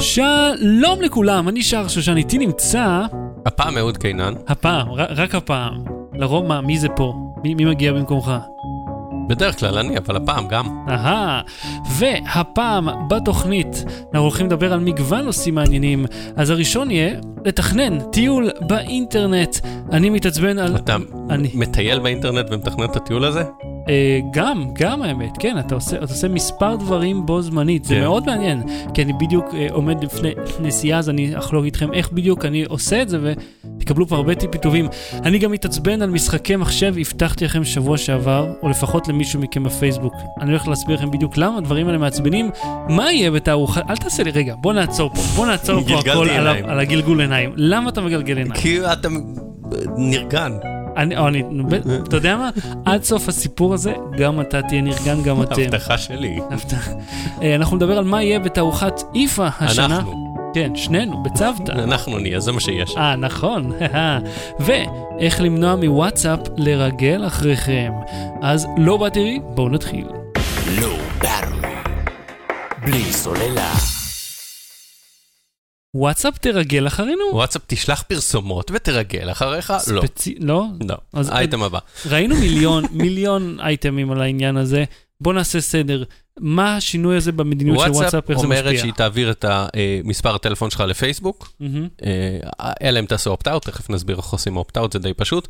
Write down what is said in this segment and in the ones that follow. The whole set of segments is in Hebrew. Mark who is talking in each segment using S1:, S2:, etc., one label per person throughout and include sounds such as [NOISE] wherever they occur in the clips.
S1: שלום לכולם, אני שער שושן, איתי נמצא...
S2: הפעם אהוד קינן.
S1: הפעם, רק הפעם. לרוב מה, מי זה פה? מי, מי מגיע במקומך?
S2: בדרך כלל אני, אבל הפעם גם.
S1: אהה, והפעם בתוכנית אנחנו הולכים לדבר על מגוון נושאים מעניינים. אז הראשון יהיה לתכנן טיול באינטרנט. אני מתעצבן על...
S2: אתה
S1: אני...
S2: מטייל באינטרנט ומתכנן את הטיול הזה?
S1: אה, גם, גם האמת, כן, אתה עושה, אתה עושה מספר דברים בו זמנית, זה
S2: כן.
S1: מאוד מעניין, כי אני בדיוק אה, עומד לפני נסיעה, אז אני אחלוק איתכם איך בדיוק אני עושה את זה, ותקבלו פה הרבה טיפים טובים. אני גם מתעצבן על משחקי מחשב, הבטחתי לכם שבוע שעבר, או לפחות למישהו מכם בפייסבוק. אני הולך להסביר לכם בדיוק למה הדברים האלה מעצבנים, מה יהיה בתערוכה, אל תעשה לי, רגע, בוא נעצור פה, בוא נעצור פה הכל על. על הגלגול עיניים. למה אתה מגלגל עיניים?
S2: כי אתה נרגן.
S1: אני, או אני, אתה יודע מה? עד סוף הסיפור הזה, גם אתה תהיה נרגן, גם אתם.
S2: הבטחה שלי.
S1: אה, אנחנו נדבר על מה יהיה בתערוכת איפה השנה.
S2: אנחנו.
S1: כן, שנינו, בצוותא.
S2: אנחנו נהיה, זה מה שיש.
S1: אה, נכון. [LAUGHS] ואיך למנוע מוואטסאפ לרגל אחריכם. אז לא בתראי, בואו נתחיל.
S3: לא. בלי סוללה.
S1: וואטסאפ תרגל אחרינו?
S2: וואטסאפ תשלח פרסומות ותרגל אחריך? לא.
S1: לא?
S2: לא. האייטם הבא.
S1: ראינו מיליון, [LAUGHS] מיליון אייטמים על העניין הזה. בואו נעשה סדר. מה השינוי הזה במדיניות של
S2: וואטסאפ
S1: וואטסאפ, איך זה
S2: אומרת
S1: משפיע?
S2: שהיא תעביר את מספר הטלפון שלך לפייסבוק, אה, אלא אם תעשה opt-out, תכף נסביר איך עושים opt-out, זה די פשוט.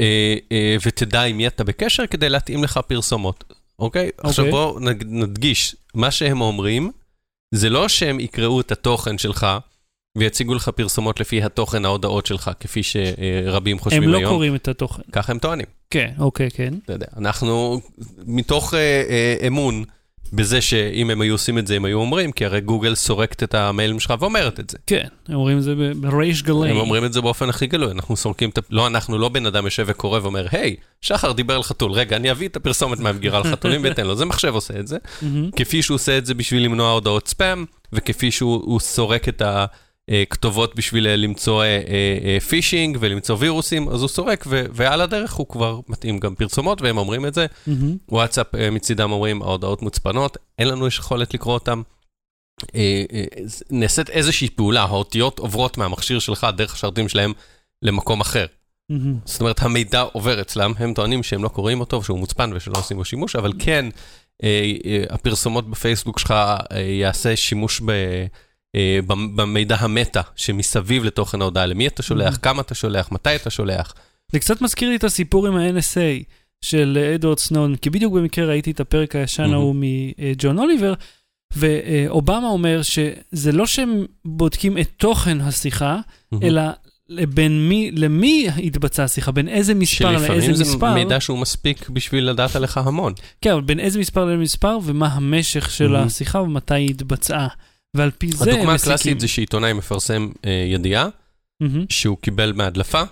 S2: אה, אה, ותדע עם מי אתה בקשר כדי להתאים לך פרסומות, אוקיי? עכשיו בואו נג- נדגיש, מה שהם אומרים, זה לא שהם יקראו את התוכן שלך ויציגו לך פרסומות לפי התוכן ההודעות שלך, כפי שרבים חושבים
S1: הם
S2: היום.
S1: לא קוראים את התוכן.
S2: ככה הם טוענים,
S1: כן, אוקיי, כן.
S2: אתה יודע. אנחנו, מתוך אה, אה, אמון בזה שאם הם היו עושים את זה, הם היו אומרים, כי הרי גוגל סורקת את המיילים שלך ואומרת את זה.
S1: כן, הם אומרים את זה בריש גלי.
S2: הם אומרים את זה באופן הכי גלוי, אנחנו סורקים את ה... לא אנחנו, לא בן אדם יושב וקורא ואומר, היי, שחר דיבר על חתול, רגע, אני אביא את הפרסומת מהמגירה על חתולים ואתן לו, זה מחשב עושה את זה. כפי שהוא עושה את זה בשביל למנוע הודעות ספאם, וכפי שהוא הוא סורק את הכתובות בשביל אה, למצוא אה, אה, אה, פישינג ולמצוא וירוסים, אז הוא סורק, ו- ועל הדרך הוא כבר מתאים גם פרסומות, והם אומרים את זה.
S1: מהמם.
S2: וואטסאפ אה, מצידם אומרים, ההודעות מוצפנות, אין לנו יכולת לקרוא אותן. אה, אה, נעשית איזושהי פעולה, האותיות עוברות מהמכשיר שלך דרך השרתים שלהם למקום אחר.
S1: מהמם.
S2: זאת אומרת, המידע עובר אצלם, הם טוענים שהם לא קוראים אותו, שהוא מוצפן ושלא עושים בו שימוש, אבל כן, אה, אה, הפרסומות בפייסבוק שלך אה, יעשה שימוש ב, אה, במידע המטה שמסביב לתוכן ההודעה, למי אתה שולח,
S1: Mhm.
S2: כמה אתה שולח, מתי אתה שולח.
S1: זה קצת מזכיר לי את הסיפור עם ה-NSA של אדוארד סנון, כי בדיוק במקרה ראיתי את הפרק הישן
S2: מהמם.
S1: ההוא מג'ון אוליבר, ואובמה אומר שזה לא שהם בודקים את תוכן השיחה,
S2: Mhm.
S1: אלא בין מי, למי התבצעה השיחה, בין איזה מספר לאיזה
S2: שלפעמים זה
S1: מספר.
S2: מידע שהוא מספיק בשביל לדעת עליך המון.
S1: כן, אבל בין איזה מספר לאיזה מספר, ומה המשך של. השיחה ומתי היא התבצעה. ועל פי זה הם
S2: הדוגמה
S1: מסיקים.
S2: הקלאסית זה שעיתונאי מפרסם אה, ידיעה
S1: מהמם.
S2: שהוא קיבל מהדלפה,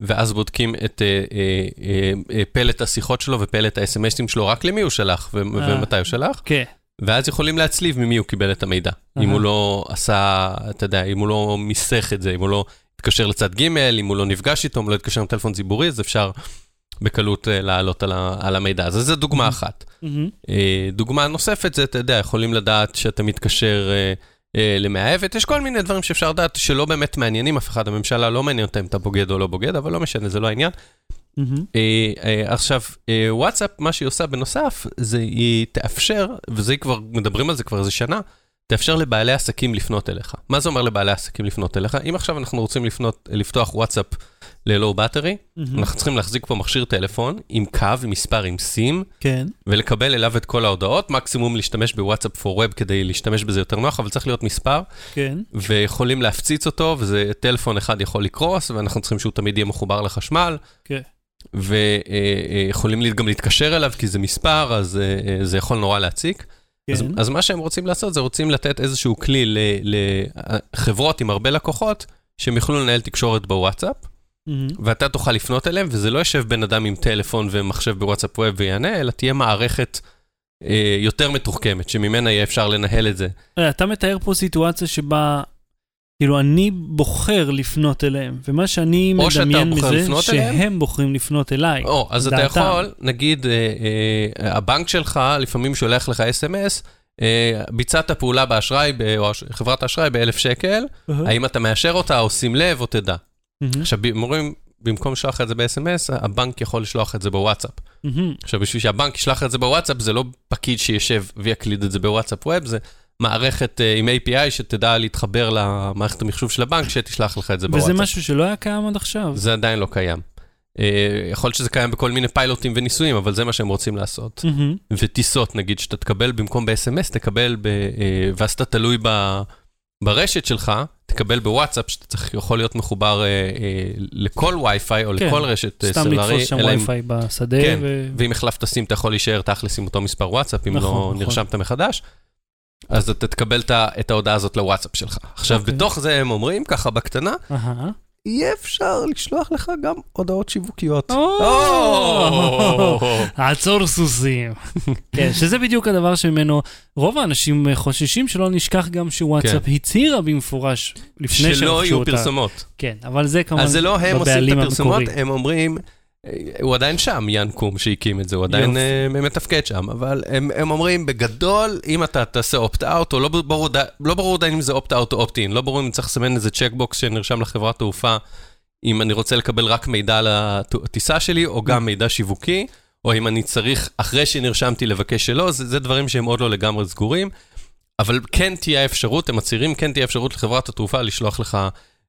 S2: ואז בודקים את אה, אה, אה, אה, פלט השיחות שלו ופלט ה-SMSים שלו, רק למי הוא שלח ו-
S1: אה.
S2: ומתי הוא שלח,
S1: כן.
S2: ואז יכולים להצליב ממי הוא קיבל את המידע. אם
S1: אהה.
S2: הוא לא עשה, אתה יודע, אם הוא לא מיסך את זה, אם הוא לא התקשר לצד ג', אם הוא לא נפגש איתו, אם הוא לא התקשר עם טלפון ציבורי, אז אפשר בקלות אה, לעלות על ה- על המידע. אז זו דוגמה אחת.
S1: מהמם.
S2: אה, דוגמה נוספת זה, אתה יודע, יכולים לדעת שאתה מתקשר אה, אה, למאהבת, יש כל מיני דברים שאפשר לדעת שלא באמת מעניינים אף אחד, הממשלה לא מעניין אותה אם אתה בוגד או לא בוגד, אבל לא משנה, זה לא העניין. אה, עכשיו, וואטסאפ, מה שהיא עושה בנוסף, זה היא תאפשר, וזה כבר, מדברים על זה כבר איזה שנה, תאפשר לבעלי עסקים לפנות אליך. מה זה אומר לבעלי עסקים לפנות אליך? אם עכשיו אנחנו רוצים לפנות, לפתוח וואטסאפ ללואו באטרי,
S1: מהמם.
S2: אנחנו צריכים להחזיק פה מכשיר טלפון עם קו, עם מספר, עם סים,
S1: כן.
S2: ולקבל אליו את כל ההודעות, מקסימום להשתמש בוואטסאפ פור ווב כדי להשתמש בזה יותר נוח, אבל צריך להיות מספר,
S1: כן.
S2: ויכולים להפציץ אותו, וזה טלפון אחד יכול לקרוס, ואנחנו צריכים שהוא תמיד יהיה מחובר לחשמל,
S1: כן.
S2: ויכולים גם להתקשר אליו, כי זה מספר, אז אה, אה, זה יכול נורא להציק. אז,
S1: כן.
S2: אז מה שהם רוצים לעשות, זה רוצים לתת איזשהו כלי לחברות עם הרבה לקוחות, שהם יוכלו לנהל תקשורת בוואטסאפ,
S1: מהמם.
S2: ואתה תוכל לפנות אליהם, וזה לא יושב בן אדם עם טלפון ומחשב בוואטסאפ ווב ויענה, אלא תהיה מערכת אה, יותר מתוחכמת, שממנה יהיה אפשר לנהל את זה.
S1: אה, אתה מתאר פה סיטואציה שבה, כאילו, אני בוחר לפנות אליהם, ומה שאני מדמיין מזה,
S2: לפנות אליהם.
S1: שהם בוחרים לפנות אליי.
S2: או, אז אתה
S1: דעתם.
S2: יכול, נגיד, אה, אה, הבנק שלך לפעמים שולח לך אס.אם.אס, אה, ביצעת פעולה באשראי, ב- או חברת האשראי באלף שקל, האם אתה מאשר אותה או שים לב או תדע.
S1: מהמם,
S2: עכשיו, אומרים, במקום לשלוח את זה ב-SMS, הבנק יכול לשלוח את זה בוואטסאפ.
S1: מהמם.
S2: עכשיו, בשביל שהבנק ישלח את זה בוואטסאפ, זה לא פקיד שישב ויקליד את זה בוואטסאפ ווב, זה מערכת אה, עם API שתדע להתחבר למערכת המחשוב של הבנק, שתשלח לך את זה בוואטסאפ.
S1: וזה משהו שלא היה קיים עד עכשיו.
S2: זה עדיין לא קיים. אה, יכול להיות שזה קיים בכל מיני פיילוטים וניסויים, אבל זה מה שהם רוצים לעשות.
S1: מהמם.
S2: וטיסות, נגיד, שאתה תקבל במקום ב-SMS, תקבל, ב, אה, ואז אתה תלוי ב, ברשת שלך, תקבל בוואטסאפ, שאתה צריך, יכול להיות מחובר אה, אה, לכל וי-פיי או
S1: כן,
S2: לכל רשת אה,
S1: סתם
S2: סלולרי.
S1: לתפוס שם
S2: אם-
S1: וי-פיי בשדה.
S2: כן,
S1: ו-
S2: ואם החלפת סים, אתה יכול להישאר תכלס עם אותו מספר וואטסאפ, אם
S1: נכון,
S2: לא
S1: נכון.
S2: נרשמת מחדש. אז אתה תקבל את ההודעה הזאת לוואטסאפ שלך. עכשיו,
S1: אוקיי.
S2: בתוך זה הם אומרים, ככה בקטנה,
S1: אהה.
S2: יהיה אפשר לשלוח לך גם הודעות שיווקיות.
S1: עצור סוסים. [LAUGHS] כן, שזה בדיוק הדבר שממנו רוב האנשים חוששים, שלא נשכח גם שוואטסאפ הצהירה במפורש לפני
S2: שלא
S1: שרכשו
S2: יהיו
S1: אותה.
S2: פרסומות.
S1: כן, אבל זה כמובן
S2: אז זה לא הם עושים את
S1: בבעלים
S2: הפרסומות,
S1: המקורי.
S2: הם אומרים, הוא עדיין שם, יאן קום שהקים את זה, הוא עדיין. אה, מתפקד שם, אבל הם, הם אומרים, בגדול, אם אתה תעשה opt-out, או לא ברור, די- לא ברור עדיין אם זה opt-out או opt-in, לא ברור אם צריך לסמן איזה checkbox שנרשם לחברת תעופה, אם אני רוצה לקבל רק מידע על הטיסה שלי, או גם מידע שיווקי, או אם אני צריך, אחרי שנרשמתי, לבקש שלא, זה, זה דברים שהם עוד לא לגמרי סגורים. אבל כן תהיה אפשרות, הם מצהירים, כן תהיה אפשרות לחברת התעופה לשלוח לך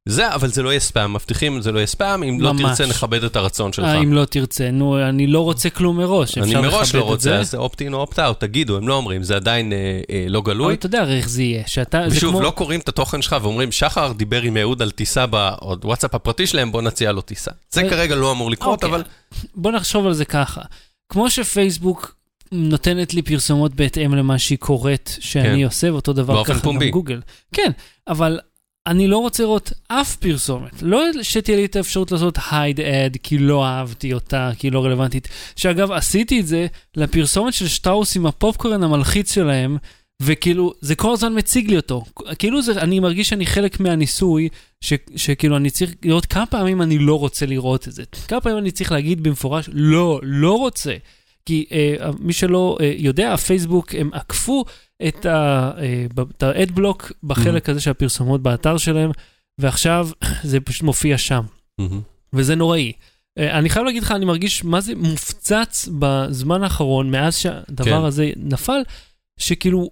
S2: זה, אבל זה לא יהיה ספאם, מבטיחים זה לא יהיה ספאם, אם לא
S1: ממש.
S2: תרצה נכבד את הרצון שלך.
S1: אה, אם לא תרצה, נו, אני לא רוצה כלום מראש,
S2: אני
S1: אפשר
S2: מראש
S1: לכבד
S2: לא
S1: את
S2: רוצה,
S1: זה.
S2: אז זה אופט-אין או אופט-אאוט, תגידו, הם לא אומרים, זה עדיין אה, אה, לא
S1: אבל
S2: גלוי.
S1: אתה יודע איך זה יהיה, שאתה, זה
S2: ושוב,
S1: כמו...
S2: לא קוראים את התוכן שלך ואומרים, שחר דיבר עם אהוד על טיסה בוואטסאפ הפרטי שלהם, בוא נציע לו טיסה. זה
S1: אה,
S2: כרגע לא אמור לקרות,
S1: אוקיי.
S2: אבל [LAUGHS]
S1: בוא נחשוב על זה ככה. כמו שפייסבוק נותנת לי פרסומות בהתאם למה שהיא קוראת שאני
S2: כן.
S1: עושה, ואותו דבר ככה
S2: פומבי.
S1: גם גוגל. כן, אבל אני לא רוצה לראות אף פרסומת. לא שתהיה לי את האפשרות לעשות ad כי לא אהבתי אותה, כי היא לא רלוונטית. שאגב, עשיתי את זה לפרסומת של שטראוס עם הפופקורן המלחיץ שלהם. וכאילו, זה כל הזמן מציג לי אותו. כאילו, זה, אני מרגיש שאני חלק מהניסוי, ש, שכאילו, אני צריך לראות כמה פעמים אני לא רוצה לראות את זה. כמה פעמים אני צריך להגיד במפורש, לא, לא רוצה. כי אה, מי שלא אה, יודע, הפייסבוק, הם עקפו את ה- אה, האדבלוק בחלק הזה של הפרסומות באתר שלהם, ועכשיו [CLEARS THROAT] זה פשוט מופיע שם.
S2: מהמם.
S1: וזה נוראי. אה, אני חייב להגיד לך, אני מרגיש מה זה מופצץ בזמן האחרון, מאז שהדבר
S2: כן.
S1: הזה נפל, שכאילו,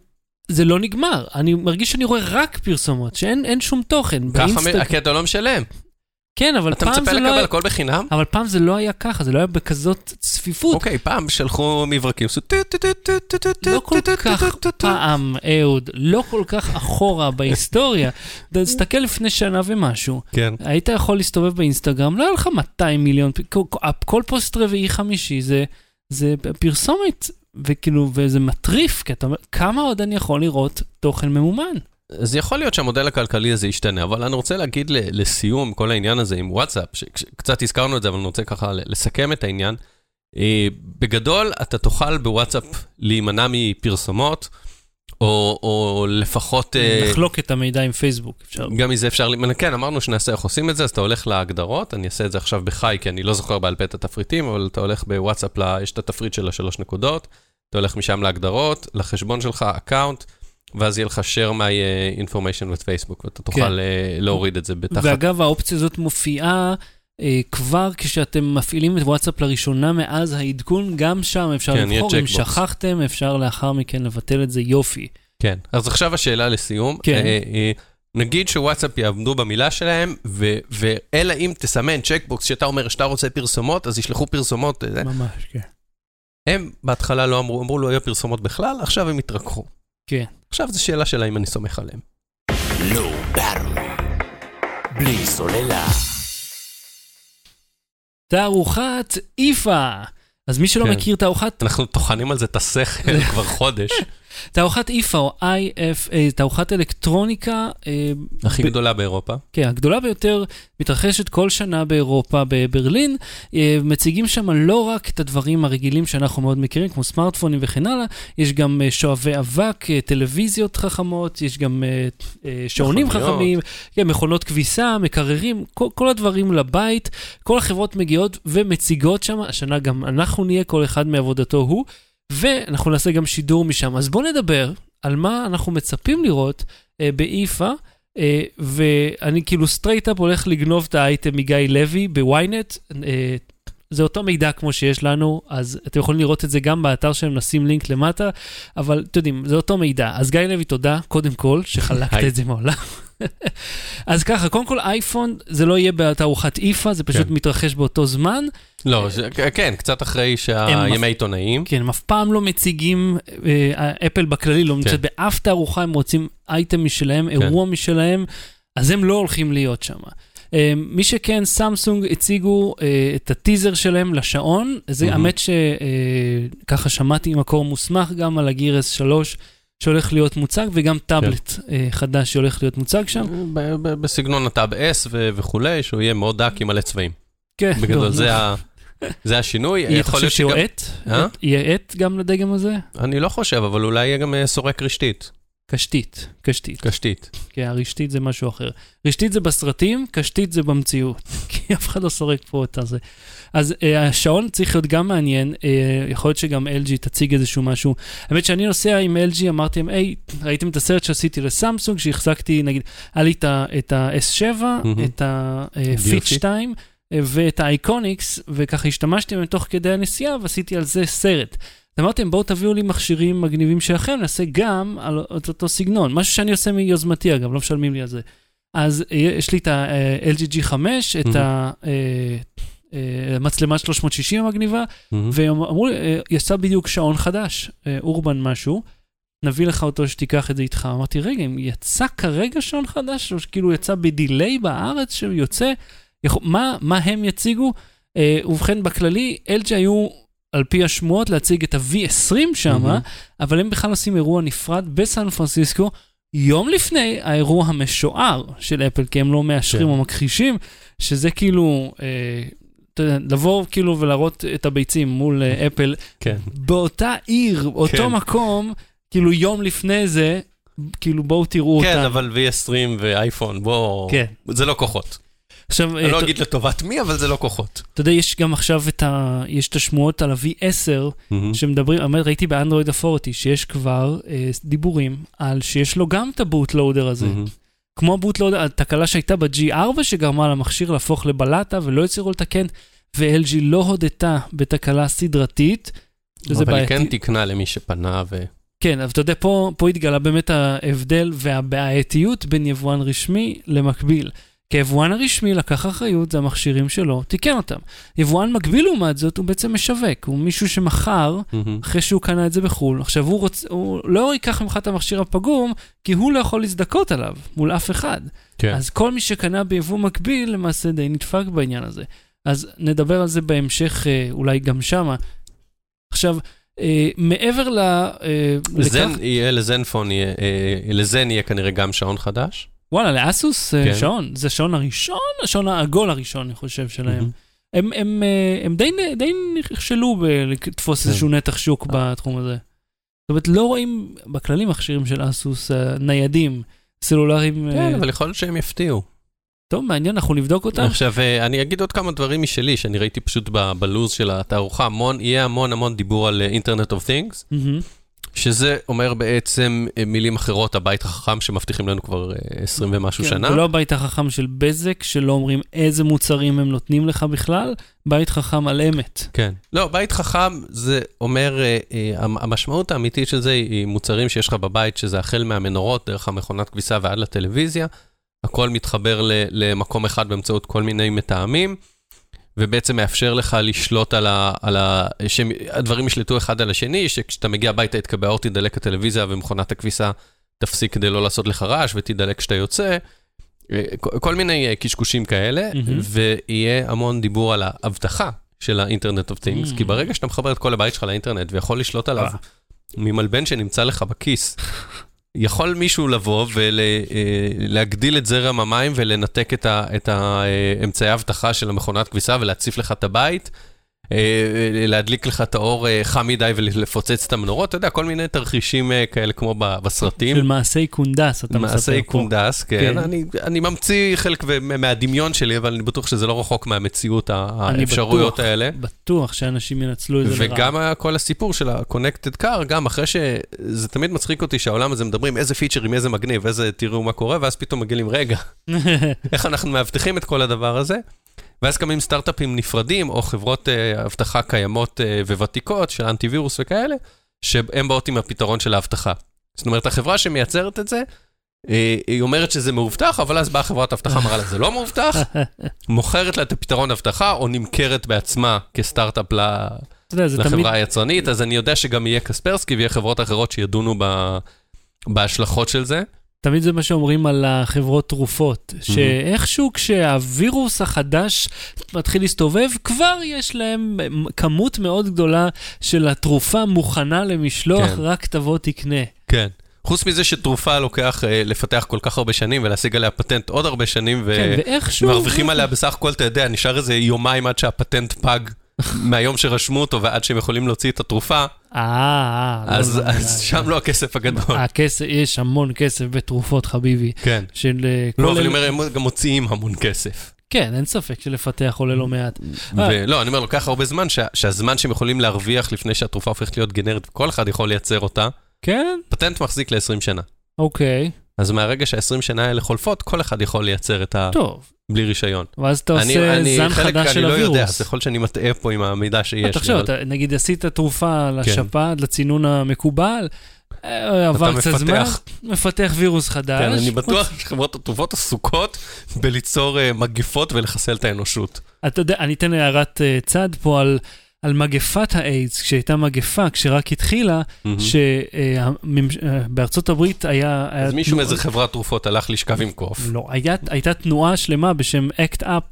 S1: זה לא נגמר. אני מרגיש שאני רואה רק פרסומות, שאין אין שום תוכן.
S2: ככה,
S1: באינסטג-
S2: כי אתה לא משלם.
S1: כן, אבל
S2: אתה
S1: פעם
S2: מצפה
S1: זה לא
S2: לקבל
S1: היה...
S2: הכל בחינם?
S1: אבל פעם זה לא היה ככה, זה לא היה בכזאת צפיפות.
S2: אוקיי, פעם שלחו מברקים, עשו טו טו טו טו טו טו טו
S1: לא כל כך. פעם, אהוד, לא כל כך אחורה [LAUGHS] בהיסטוריה. תסתכל לפני שנה ומשהו,
S2: כן.
S1: היית יכול להסתובב באינסטגרם, לא היה לך 200 מיליון, כל, פוסט רביעי חמישי זה פרסומת, וכאילו, וזה מטריף, כי אתה אומר, כמה עוד אני יכול לראות תוכן ממומן?
S2: אז יכול להיות שהמודל הכלכלי הזה ישתנה, אבל אני רוצה להגיד לסיום כל העניין הזה עם וואטסאפ, שקצת הזכרנו את זה, אבל אני רוצה ככה לסכם את העניין. אה, בגדול, אתה תוכל בוואטסאפ להימנע מפרסומות, או, או לפחות... אה,
S1: לחלוק את המידע עם פייסבוק, אפשר.
S2: גם מזה אפשר להימנע, כן, אמרנו שנעשה איך עושים את זה, אז אתה הולך להגדרות, אני אעשה את זה עכשיו בחי, כי אני לא זוכר בעל פה את התפריטים, אבל אתה הולך בוואטסאפ, יש את התפריט של השלוש נקודות, אתה הולך משם להגדרות, לחשבון שלך, account, ואז יהיה לך share my uh, information with Facebook, ואתה תוכל
S1: כן.
S2: uh, להוריד את זה.
S1: ואגב, האופציה הזאת מופיעה אה, כבר כשאתם מפעילים את וואטסאפ לראשונה מאז העדכון, גם שם אפשר
S2: כן,
S1: לבחור, אם. שכחתם, אפשר לאחר מכן לבטל את זה, יופי.
S2: כן, אז עכשיו השאלה לסיום.
S1: כן.
S2: אה, אה, נגיד שוואטסאפ יעמדו במילה שלהם, ו- ואלא אם תסמן צ'קבוקס שאתה אומר שאתה רוצה פרסומות, אז ישלחו פרסומות.
S1: ממש, כן.
S2: הם בהתחלה לא אמרו, אמרו לא יהיו פרסומות בכלל, עכשיו הם התרככו.
S1: כן.
S2: עכשיו זו שאלה של האם אני סומך עליהם.
S3: לא ברמי. בלי סוללה.
S1: תערוכת איפה. אז מי שלא
S2: כן.
S1: מכיר תערוכת,
S2: אנחנו טוחנים על זה את השכל כבר חודש. [LAUGHS]
S1: תערוכת איפה או IFA, תערוכת אלקטרוניקה, אה,
S2: הכי
S1: ב-
S2: גדולה באירופה.
S1: כן, הגדולה ביותר, מתרחשת כל שנה באירופה, בברלין. אה, מציגים שם לא רק את הדברים הרגילים שאנחנו מאוד מכירים, כמו סמארטפונים וכן הלאה, יש גם אה, שואבי אבק, טלוויזיות חכמות, יש גם שעונים. חכמים, כן, מכונות כביסה, מקררים, כל, כל הדברים לבית. כל החברות מגיעות ומציגות שם, השנה גם אנחנו נהיה, כל אחד מעבודתו הוא. ואנחנו נעשה גם שידור משם. אז בואו נדבר על מה אנחנו מצפים לראות אה, באיפא, אה, ואני כאילו straight up הולך לגנוב את האייטם מגיא לוי בוויינט. אה, זה אותו מידע כמו שיש לנו, אז אתם יכולים לראות את זה גם באתר שלהם, נשים לינק למטה, אבל אתם יודעים, זה אותו מידע. אז גיא לוי, תודה, קודם כל, שחלקת. את זה מהעולם. אז ככה, קודם כל אייפון, זה לא יהיה בתערוכת איפה, זה פשוט
S2: כן.
S1: מתרחש באותו זמן.
S2: לא, זה- כן, קצת אחרי שהימי עיתונאים.
S1: כן, הם אף פעם לא מציגים, אה, אפל בכללי לא נמצאת באף תערוכה, הם רוצים אייטם משלהם,
S2: כן.
S1: אירוע משלהם, אז הם לא הולכים להיות שם. אה, מי שכן, סמסונג הציגו אה, את הטיזר שלהם לשעון, זה. האמת שככה שמעתי ממקור מוסמך גם על הגירס 3 שהולך להיות מוצג, וגם טאבלט אה, חדש שהולך להיות מוצג שם.
S2: ב- ב- בסגנון הטאב S ו- וכולי, שהוא יהיה מאוד דק עם מלא צבעים.
S1: כן,
S2: בגדול,
S1: לא,
S2: זה ה- זה השינוי.
S1: יהיה, אתה חושב
S2: להיות
S1: שהוא עט?
S2: אה?
S1: עט? יהיה עט גם לדגם הזה?
S2: אני לא חושב, אבל אולי יהיה גם אה, סורק רשתית.
S1: קשתית, קשתית.
S2: קשתית.
S1: כן, הרשתית זה משהו אחר. רשתית זה בסרטים, קשתית זה במציאות. [LAUGHS] כי אף אחד לא סורק פה את הזה. אז אה, השעון צריך להיות גם מעניין, אה, יכול להיות שגם LG תציג איזשהו משהו. האמת שאני נוסע עם LG, אמרתי להם, היי, ראיתם את הסרט שעשיתי לסמסונג, שהחזקתי, נגיד, היה לי את ה- את ה-S7,
S2: מהמם.
S1: את ה-Fit
S2: DLC.
S1: 2, אה, ואת האייקוניקס, וככה השתמשתי בהם תוך כדי הנסיעה, ועשיתי על זה סרט. להם, בואו תביאו לי מכשירים מגניבים שלכם, נעשה גם על אותו סגנון. משהו שאני עושה מיוזמתי, אגב, לא משלמים לי על זה. אז אה, יש לי את ה-LG G5, את המצלמה 360 המגניבה,
S2: מהמם.
S1: והם אמרו לי, אה, יצא בדיוק שעון חדש, אה, אורבן משהו, נביא לך אותו שתיקח את זה איתך. אמרתי, רגע, אם יצא כרגע שעון חדש, או שכאילו יצא בדיליי בארץ שהוא יוצא, יכול, מה, מה הם יציגו? אה, ובכן, בכללי, LG היו, על פי השמועות, להציג את ה-V20 שם,
S2: מהמם.
S1: אבל הם בכלל עושים אירוע נפרד בסן פרנסיסקו, יום לפני האירוע המשוער של אפל, כי הם לא מאשרים
S2: כן.
S1: או מכחישים, שזה כאילו, אה, לבוא כאילו ולהראות את הביצים מול אה, אפל,
S2: כן.
S1: באותה עיר, אותו
S2: כן.
S1: מקום, כאילו יום לפני זה, כאילו בואו תראו
S2: כן,
S1: אותם.
S2: אבל V20 ואייפון, בוא...
S1: כן.
S2: זה לא כוחות.
S1: עכשיו,
S2: אני לא
S1: אה,
S2: אגיד לטובת מי, אבל זה לא כוחות.
S1: אתה יודע, יש גם עכשיו את ה... יש את השמועות על ה-V10,
S2: מהמם.
S1: שמדברים, האמת, ראיתי באנדרואיד אפורטי, שיש כבר אה, דיבורים על שיש לו גם את הבוטלואודר הזה. כמו הבוטלואודר, התקלה שהייתה ב-G4 שגרמה למכשיר להפוך לבלטה ולא הצליחו לתקן, ו-LG לא הודתה בתקלה סדרתית. שזה
S2: אבל היא. כן תיקנה למי שפנה ו...
S1: כן, אבל אתה יודע, פה, פה התגלה באמת ההבדל והבעייתיות בין יבואן רשמי למקביל. כי היבואן הרשמי לקח אחריות, זה המכשירים שלו, תיקן אותם. יבואן מקביל לעומת זאת, הוא בעצם משווק, הוא מישהו שמכר
S2: מהמם.
S1: אחרי שהוא קנה את זה בחו"ל. עכשיו, הוא, רוצ... הוא לא ייקח ממך את המכשיר הפגום, כי הוא לא יכול להזדכות עליו מול אף אחד.
S2: כן.
S1: אז כל מי שקנה ביבוא מקביל, למעשה די נדפק בעניין הזה. אז נדבר על זה בהמשך, אה, אולי גם שמה. עכשיו, אה, מעבר ל... אה,
S2: זן
S1: לכך-
S2: יהיה לזנפון, יהיה, אה, לזן יהיה כנראה גם שעון חדש.
S1: וואלה, לאסוס אה,
S2: כן.
S1: שעון, זה השעון הראשון, השעון העגול הראשון, אני חושב, שלהם.
S2: מהמם.
S1: הם, הם, אה, הם די, די נכשלו בלתפוס
S2: כן.
S1: איזשהו נתח שוק בתחום הזה. זאת אומרת, לא רואים בכללי מכשירים של אסוס אה, ניידים, סלולריים.
S2: כן,
S1: אה,
S2: אבל יכול להיות שהם יפתיעו.
S1: טוב, מעניין, אנחנו נבדוק אותם.
S2: עכשיו, אה, אני אגיד עוד כמה דברים משלי, שאני ראיתי פשוט בלוז של התערוכה, המון, יהיה המון המון דיבור על אינטרנט אוף תינגס. שזה אומר בעצם אה, מילים אחרות, הבית החכם שמבטיחים לנו כבר אה, 20 ומשהו
S1: כן,
S2: שנה.
S1: זה לא הבית החכם של בזק, שלא אומרים איזה מוצרים הם נותנים לך בכלל, בית חכם על אמת.
S2: כן. לא, בית חכם זה אומר, אה, אה, המ- המשמעות האמיתית של זה היא מוצרים שיש לך בבית, שזה החל מהמנורות, דרך המכונת כביסה ועד לטלוויזיה. הכל מתחבר ל- למקום אחד באמצעות כל מיני מתאמים, ובעצם מאפשר לך לשלוט על ה... על ה שהדברים ישלטו אחד על השני, שכשאתה מגיע הביתה יתקבע אור, תדלק הטלוויזיה ומכונת הכביסה תפסיק כדי לא לעשות לך רעש ותדלק כשאתה יוצא. אה, כל- כל מיני אה, קשקושים כאלה,
S1: מהמם.
S2: ויהיה המון דיבור על האבטחה של ה internet of things,
S1: Mm.
S2: כי ברגע שאתה מחבר את כל הבית שלך לאינטרנט ויכול לשלוט עליו
S1: אה.
S2: ממלבן שנמצא לך בכיס, יכול מישהו לבוא ולהגדיל את זרם המים ולנתק את ה- את האמצעי האבטחה של המכונת כביסה ולהציף לך את הבית. אה, להדליק לך את האור אה, חם מדי ולפוצץ את המנורות, אתה יודע, כל מיני תרחישים אה, כאלה כמו בסרטים.
S1: של מעשי קונדס, אתה מספר פה.
S2: מעשי קונדס, כן.
S1: כן.
S2: אני, אני ממציא חלק מהדמיון שלי, אבל אני בטוח שזה לא רחוק מהמציאות,
S1: אני
S2: האפשרויות
S1: בטוח,
S2: האלה.
S1: בטוח שאנשים ינצלו את זה לרעה.
S2: וגם כל הסיפור של ה-Connected Car, גם אחרי ש... זה תמיד מצחיק אותי שהעולם הזה מדברים איזה פיצ'רים, איזה מגניב, איזה תראו מה קורה, ואז פתאום מגלים, רגע, [LAUGHS] איך אנחנו מאבטחים את כל הדבר הזה? ואז קמים סטארט-אפים נפרדים, או חברות אה, אבטחה קיימות אה, וותיקות של אנטיווירוס וכאלה, שהן באות עם הפתרון של האבטחה. זאת אומרת, החברה שמייצרת את זה, אה, היא אומרת שזה מאובטח, אבל אז באה חברת אבטחה, אמרה לה, זה לא מאובטח, [LAUGHS] מוכרת לה את הפתרון אבטחה, או נמכרת בעצמה כסטארט-אפ. לחברה היצרנית, אז אני יודע שגם יהיה קספרסקי ויהיה חברות אחרות שידונו ב... בהשלכות של זה.
S1: תמיד זה מה שאומרים על החברות תרופות, שאיכשהו כשהווירוס החדש מתחיל להסתובב, כבר יש להם כמות מאוד גדולה של התרופה מוכנה למשלוח,
S2: כן.
S1: רק תבוא תקנה.
S2: כן. חוץ מזה שתרופה לוקח אה, לפתח כל כך הרבה שנים ולהשיג עליה פטנט עוד הרבה שנים,
S1: כן, ואיכשהו...
S2: ומרוויחים עליה בסך הכל, אתה יודע, נשאר איזה יומיים עד שהפטנט פג מהיום שרשמו אותו ועד שהם יכולים להוציא את התרופה,
S1: אה, אה, לא,
S2: אז
S1: לא, לא,
S2: אז שם לא הכסף הגדול.
S1: יש המון כסף בתרופות, חביבי.
S2: כן.
S1: של אה,
S2: לא, אבל אני אומר, הם גם מוציאים המון כסף.
S1: כן, אין ספק שלפתח עולה לא מעט.
S2: ולא, אני אומר, לוקח הרבה זמן, שה- שהזמן שהם יכולים להרוויח לפני שהתרופה הופכת להיות גנרית, כל אחד יכול לייצר אותה,
S1: כן,
S2: פטנט מחזיק ל-20 שנה.
S1: אוקיי,
S2: אז מהרגע שה-20 שנה האלה חולפות, כל אחד יכול לייצר את ה...
S1: טוב.
S2: בלי רישיון.
S1: ואז אתה עושה
S2: אני-
S1: זן חדש של
S2: אני לא יודע,
S1: הווירוס.
S2: אז יכול שאני מטעה פה עם המידע שיש.
S1: תחשוב,
S2: אבל- כן.
S1: אתה נגיד עשית תרופה לשפעת, לצינון המקובל, אה, עבר קצת זמן,
S2: מפתח.
S1: מפתח וירוס חדש.
S2: כן, אני בטוח שחברות התרופות עסוקות בליצור אה, מגפות ולחסל את האנושות.
S1: אתה יודע, אני אתן הערת אה, צד פה על... על מגפת האיידס, כשהייתה מגפה, כשרק התחילה, שבארצות הברית היה... היה
S2: אז מישהו מאיזה חברת תרופות הלך לשכב עם קוף.
S1: לא, היה, הייתה תנועה שלמה בשם אקט אפ,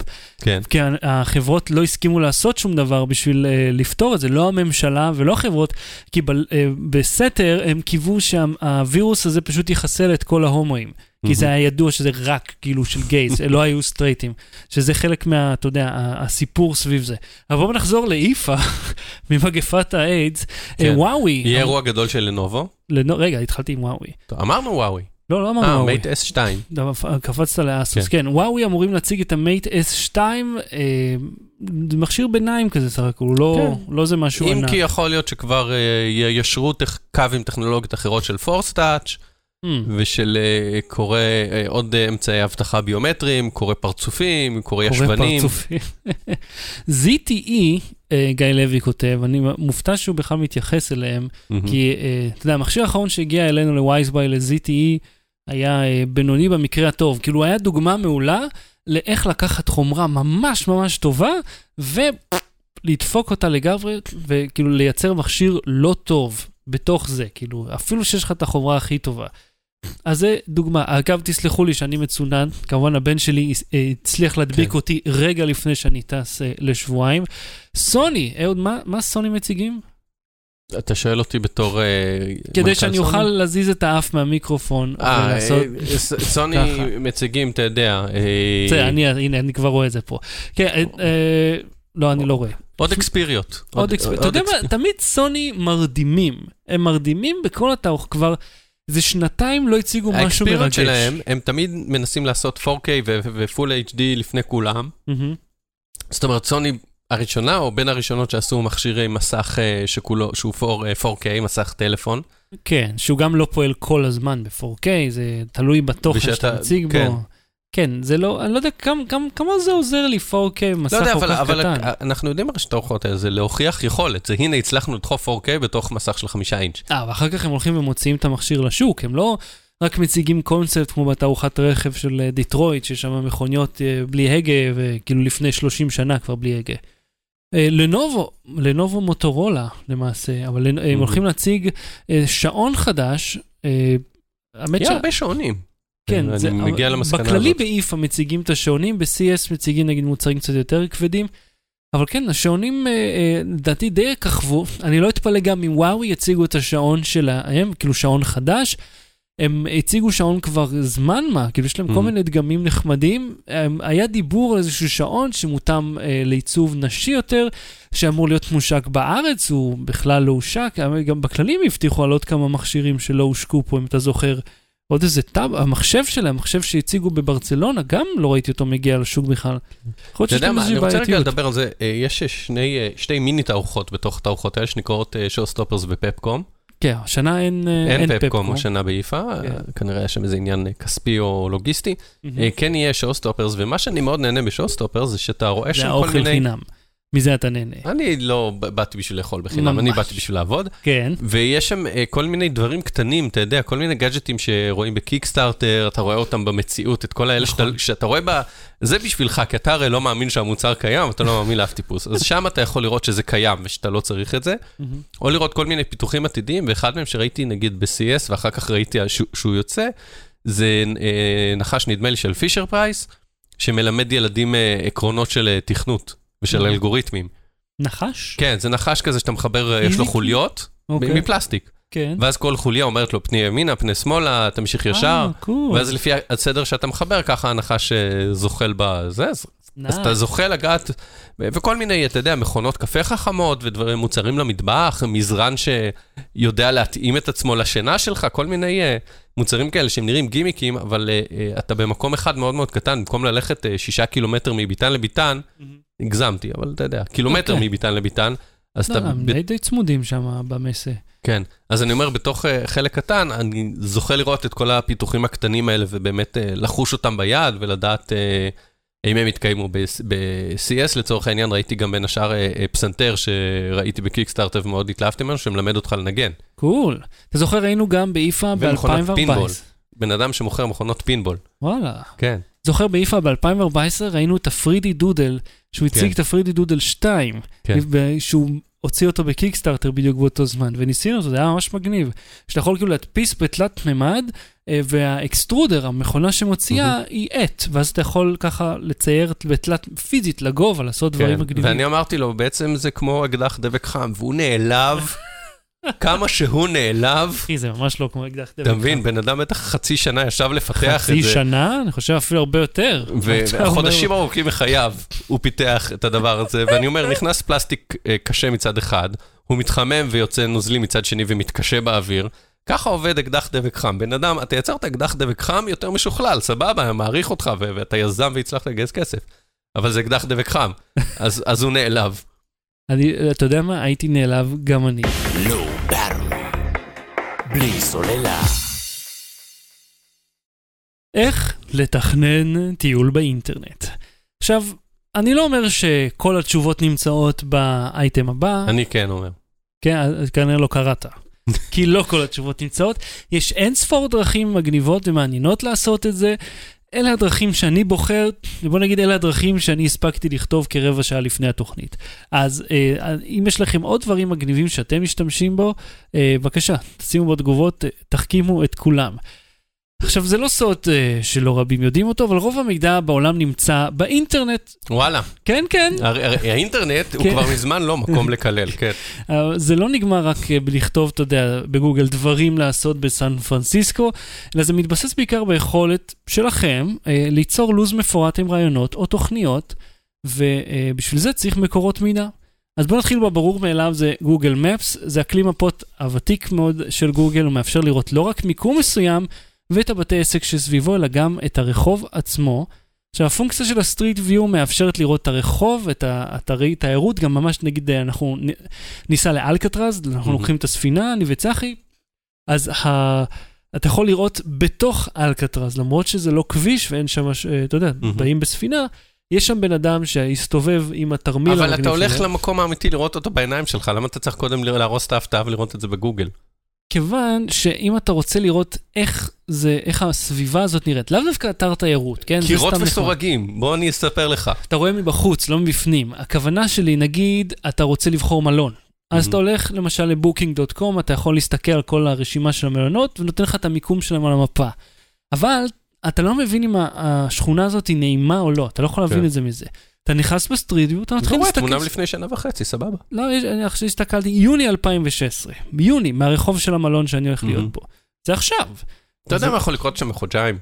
S2: כן.
S1: כי החברות לא הסכימו לעשות שום דבר בשביל uh, לפתור את זה, לא הממשלה ולא החברות, כי ב, uh, בסתר הם קיוו שהווירוס הזה פשוט יחסל את כל ההומואים. כי זה היה ידוע שזה רק כאילו של גייז, [LAUGHS] לא היו סטרייטים, שזה חלק מה, אתה יודע, הסיפור סביב זה. אבל בואו נחזור לאיפא, [LAUGHS] ממגפת האיידס.
S2: כן.
S1: אה, וואוי.
S2: יהיה אירוע גדול של לנובו.
S1: לנו- רגע, התחלתי עם וואוי.
S2: אמרנו וואוי.
S1: לא, לא אמרנו
S2: אה,
S1: וואוי.
S2: Mate S2.
S1: דבר- קפצת לאסוס, כן. וואוי אמורים להציג את ה Mate S2, אה, מכשיר ביניים כזה סך הכל, הוא לא, לא זה משהו
S2: אם
S1: ענק.
S2: כי יכול להיות שכבר אה, יישרו טכ- קו עם טכנולוגיות אחרות של פורס טאץ'
S1: Hmm.
S2: ושל אה, קורא אה, עוד אה, אמצעי אבטחה ביומטריים, קורא פרצופים, קורא
S1: קורא
S2: ישבנים.
S1: פרצופים. [LAUGHS] ZTE, גיא לוי כותב, אני מופתע שהוא בכלל מתייחס אליהם,
S2: מהמם.
S1: כי אה, אתה יודע, המכשיר האחרון שהגיע אלינו לווייזביי, ל-ZTE, היה אה, בינוני במקרה הטוב. כאילו, היה דוגמה מעולה לאיך לקחת חומרה ממש ממש טובה, ולדפוק אותה לגמרי, וכאילו לייצר מכשיר לא טוב בתוך זה, כאילו, אפילו שיש לך את החומרה הכי טובה. אז זה דוגמה. אגב, תסלחו לי שאני מצונן, כמובן הבן שלי אה, הצליח להדביק
S2: כן.
S1: אותי רגע לפני שאני טס אה, לשבועיים. סוני, אהוד, מה, מה סוני מציגים?
S2: אתה שואל אותי בתור... אה,
S1: כדי
S2: מנכ"ל
S1: שאני? אוכל להזיז את האף מהמיקרופון
S2: אה,
S1: ולעשות...
S2: סוני. מציגים, אתה יודע,
S1: בסדר, אני, הנה, אני כבר רואה את זה פה. כן, לא, אני לא רואה.
S2: עוד אקספיריות.
S1: עוד אקספ... אתה יודע מה, תמיד סוני מרדימים. הם מרדימים בכל התערוך, כבר איזה שנתיים לא הציגו משהו מרגש.
S2: שלהם, הם תמיד מנסים לעשות 4K ו- ו-Full HD לפני כולם. זאת אומרת, סוני הראשונה, או בין הראשונות שעשו מכשירי מסך אה, שכולו, שהוא 4, אה, 4K, מסך טלפון.
S1: כן, שהוא גם לא פועל כל הזמן ב-4K, זה תלוי בתוכן שאתה מציג
S2: כן.
S1: בו. כן, זה לא, אני לא יודע כמה, כמה, כמה זה עוזר לי 4K, מסך
S2: לא יודע,
S1: כל
S2: אבל,
S1: כך
S2: אבל
S1: קטן.
S2: אנחנו יודעים הרי שאת האורחות האלה, זה להוכיח יכולת. זה הנה, הצלחנו לדחוף 4K בתוך מסך של חמישה אינץ'.
S1: אה, ואחר כך הם הולכים ומוציאים את המכשיר לשוק, הם לא רק מציגים קונספט כמו בתערוכת רכב של אה, דיטרויט, שיש שם מכוניות אה, בלי הגה, וכאילו לפני 30 שנה כבר בלי הגה. אה, לנובו, לנובו מוטורולה למעשה, אבל הם
S2: Mhm.
S1: הולכים להציג אה, שעון חדש. אה,
S2: יהיה הרבה שעונים.
S1: כן,
S2: אני
S1: זה,
S2: מגיע למסקנה
S1: בכללי
S2: הזאת.
S1: באיפה מציגים את השעונים, ב-CS מציגים נגיד מוצרים קצת יותר כבדים, אבל כן, השעונים אה, אה, לדעתי די ככבו, אני לא אתפלא גם אם וואוי יציגו את השעון שלהם, כאילו שעון חדש, הם הציגו שעון כבר זמן מה, כאילו יש להם כל
S2: Mhm.
S1: מיני דגמים נחמדים. היה דיבור על איזשהו שעון שמותאם אה, לעיצוב נשי יותר, שאמור להיות מושק בארץ, הוא בכלל לא הושק, גם בכללים הבטיחו על עוד כמה מכשירים שלא הושקו פה, אם אתה זוכר. עוד איזה טאב, המחשב שלהם, המחשב שהציגו בברצלונה, גם לא ראיתי אותו מגיע לשוק בכלל. יכול להיות שיש להם
S2: מה, אני
S1: איזושהי
S2: רוצה רגע
S1: בעייתיות.
S2: לדבר על זה. אה, יש שני, אה, שתי מיני תערוכות בתוך התערוכות האלה שנקראות שואו סטופרס ופפקום.
S1: כן, השנה אין אה,
S2: אין
S1: פפקום.
S2: פפקום השנה באיפא,
S1: כן.
S2: אה, כנראה יש שם איזה עניין אה, כספי או לוגיסטי. אה, כן יהיה show stoppers, ומה שאני מאוד נהנה ב show stoppers זה שאתה רואה
S1: זה
S2: שם כל
S1: האוכל
S2: מיני...
S1: חינם. מזה אתה נהנה.
S2: אני לא באתי בשביל לאכול בחינם, אני
S1: ממש.
S2: באתי בשביל לעבוד.
S1: כן.
S2: ויש שם אה, כל מיני דברים קטנים, אתה יודע, כל מיני גאדג'טים שרואים ב Kickstarter, אתה רואה אותם במציאות, את כל האלה שאתה,
S1: נכון.
S2: שאתה רואה ב... זה בשבילך, כי אתה הרי לא מאמין שהמוצר קיים, אתה לא מאמין לאף טיפוס. אז שם אתה יכול לראות שזה קיים ושאתה לא צריך את זה. או לראות כל מיני פיתוחים עתידיים, ואחד מהם שראיתי נגיד ב-CS, ואחר כך ראיתי שהוא, שהוא יוצא, זה אה, נחש נדמה לי של Fisher Price, שמלמד ילדים אה, עקרונות של תכנות ושל
S1: אה.
S2: אלגוריתמים.
S1: נחש?
S2: כן, זה נחש כזה שאתה מחבר, אה, יש לו? חוליות,
S1: אוקיי.
S2: מפלסטיק.
S1: כן.
S2: ואז כל חוליה אומרת לו פני ימינה, פני שמאלה, תמשיך ישר,
S1: אה, cool.
S2: ואז לפי הסדר שאתה מחבר, ככה הנחש אה, זוחל בזה, אז אז אתה. זוכה לגעת, וכל מיני, אתה יודע, מכונות קפה חכמות ודברים, מוצרים למטבח, מזרן שיודע להתאים את עצמו לשינה שלך, כל מיני אה, מוצרים כאלה שהם נראים גימיקים, אבל אה, אתה במקום אחד מאוד מאוד קטן, במקום ללכת אה, שישה קילומטר מביתן לביתן,
S1: מהמם.
S2: הגזמתי, אבל אתה יודע, קילומטר
S1: אוקיי.
S2: מביתן לביתן, אז
S1: לא,
S2: אתה...
S1: הם
S2: ב-
S1: די די צמודים שם במסה.
S2: כן, אז אני אומר, בתוך uh, חלק קטן, אני זוכה לראות את כל הפיתוחים הקטנים האלה, ובאמת uh, לחוש אותם ביד, ולדעת uh, אם הם יתקיימו ב-CS, לצורך העניין, ראיתי גם בין השאר uh, uh, פסנתר שראיתי ב Kickstarter ומאוד התלהבתי ממנו, שמלמד אותך לנגן.
S1: cool. אתה זוכר, היינו גם באיפא
S2: ומכונת פינבול.
S1: ב-2014.
S2: בן אדם שמוכר מכונות פינבול.
S1: וואלה.
S2: כן.
S1: זוכר באיפא ב-2014 ראינו את הפרידי דודל, שהוא הציג
S2: כן.
S1: את הפרידי דודל 2,
S2: כן.
S1: שהוא הוציא אותו ב Kickstarter בדיוק באותו זמן, וניסינו אותו, זה היה ממש מגניב. שאתה יכול כאילו להדפיס בתלת מימד, אה, והאקסטרודר, המכונה שמוציאה, היא עט, ואז אתה יכול ככה לצייר בתלת, פיזית, לגובה, לעשות דברים
S2: כן.
S1: מגניבים.
S2: ואני אמרתי לו, בעצם זה כמו אקדח דבק חם, והוא נעלב, כמה שהוא נעלב.
S1: אחי, זה ממש לא כמו אקדח דבק.
S2: אתה מבין, בן אדם בטח חצי שנה ישב לפתח את
S1: חצי
S2: זה.
S1: שנה? אני חושב אפילו הרבה יותר.
S2: וחודשים ארוכים מחייו הוא פיתח את הדבר הזה, ואני אומר, נכנס פלסטיק אה, קשה מצד אחד, הוא מתחמם ויוצא נוזלי מצד שני ומתקשה באוויר. ככה עובד אקדח דבק חם. בן אדם, אתה יצרת אקדח דבק חם יותר משוכלל, סבבה, אני מעריך אותך ואתה יזם והצלחת לגייס כסף. אבל זה אקדח דבק חם, אז, אז הוא נעלב.
S1: אני, אתה יודע מה? הייתי נעלב גם אני.
S3: לא. בלי סוללה.
S1: איך לתכנן טיול באינטרנט. עכשיו, אני לא אומר שכל התשובות נמצאות באייטם הבא,
S2: אני כן אומר.
S1: כן, אז כנראה לא קראת. כי לא כל התשובות נמצאות. יש אין ספור דרכים מגניבות ומעניינות לעשות את זה. אלה הדרכים שאני בוחר, בוא נגיד אלה הדרכים שאני הספקתי לכתוב כרבע שעה לפני התוכנית. אז אה, אם יש לכם עוד דברים מגניבים שאתם משתמשים בו, אה, בבקשה, תשימו בתגובות, אה, תחכימו את כולם. עכשיו, זה לא סוד אה, שלא רבים יודעים אותו, אבל רוב המידע בעולם נמצא באינטרנט.
S2: וואלה,
S1: כן, כן,
S2: הרי- הרי האינטרנט הוא
S1: כן.
S2: כבר מזמן לא מקום לקלל, כן. [LAUGHS]
S1: אה, זה לא נגמר רק אה, בלכתוב, אתה יודע, בגוגל דברים לעשות בסן פרנסיסקו, אלא זה מתבסס בעיקר ביכולת שלכם אה, ליצור לו"ז מפורט עם רעיונות או תוכניות, ובשביל זה צריך מקורות מידע. אז בואו נתחיל בברור מאליו, זה גוגל מפס, זה הכלי מפות הוותיק מאוד של גוגל, הוא מאפשר לראות לא רק מיקום מסוים ואת הבתי עסק שסביבו, אלא גם את הרחוב עצמו. עכשיו, הפונקציה של הסטריט ויו מאפשרת לראות את הרחוב, את האתרי תיירות, גם ממש נגיד אה, אנחנו ניסע לאלקטרז, אנחנו
S2: Mhm.
S1: לוקחים את הספינה, אני וצחי, אז ה... אתה יכול לראות בתוך אלקטרז, למרות שזה לא כביש ואין שם, אה, אתה יודע,
S2: Mhm.
S1: באים בספינה, יש שם בן אדם שהסתובב עם התרמיל
S2: אבל אתה הולך
S1: שלו.
S2: למקום האמיתי לראות אותו בעיניים שלך, למה אתה צריך קודם להרוס את ההפתעה ולראות את זה בגוגל?
S1: כיוון שאם אתה רוצה לראות איך זה, איך הסביבה הזאת נראית, לאו דווקא אתר תיירות, כן?
S2: קירות. וסורגים, בוא אני אספר לך.
S1: אתה רואה מבחוץ, לא מבפנים. הכוונה שלי, נגיד, אתה רוצה לבחור מלון. אז
S2: Mhm.
S1: אתה הולך למשל ל Booking.com, אתה יכול להסתכל על כל הרשימה של המלונות, ונותן לך את המיקום שלהם על המפה. אבל אתה לא מבין אם השכונה הזאת היא נעימה או לא, אתה לא יכול להבין
S2: כן.
S1: את זה מזה. אתה נכנס ב street view אתה
S2: אתה
S1: מתחיל
S2: רואה
S1: להסתכל...
S2: תמונה לפני שנה וחצי, סבבה.
S1: לא, אני עכשיו הסתכלתי, יוני 2016. ביוני, מהרחוב של המלון שאני הולך להיות. בו. זה עכשיו.
S2: אתה יודע מה יכול לקרות שם בחודשיים?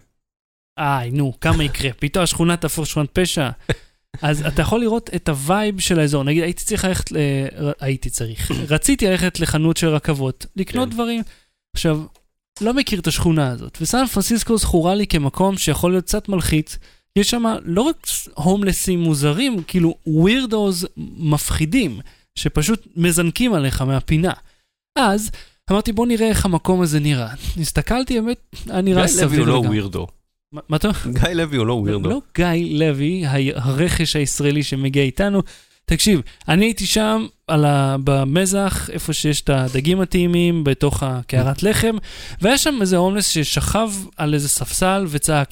S1: איי, נו, כמה יקרה? [LAUGHS] פתאום השכונה תהפוך שכונת פשע. אז אתה יכול לראות את ה vibe של האזור. נגיד, הייתי צריך ללכת, ל... הייתי צריך, רציתי ללכת לחנות של רכבות, לקנות
S2: כן.
S1: דברים. עכשיו, לא מכיר את השכונה הזאת, וסן פרנסיסקו זכורה לי כמקום שיכול להיות קצת מלחיץ. יש שם לא רק homelessים מוזרים, כאילו weirdos מפחידים, שפשוט מזנקים עליך מהפינה. אז אמרתי, בוא נראה איך המקום הזה נראה. הסתכלתי, באמת, היה נראה
S2: גיא לוי
S1: סביר
S2: הוא לא
S1: לגמרי.
S2: weirdo.
S1: מה- אתה אומר?
S2: גיא לוי הוא לא weirdo.
S1: לא גיא לוי, הרכש הישראלי שמגיע איתנו. תקשיב, אני הייתי שם על ה... במזח, איפה שיש את הדגים הטעימים, בתוך הקערת לחם, והיה שם איזה הומלס ששכב על איזה ספסל וצעק,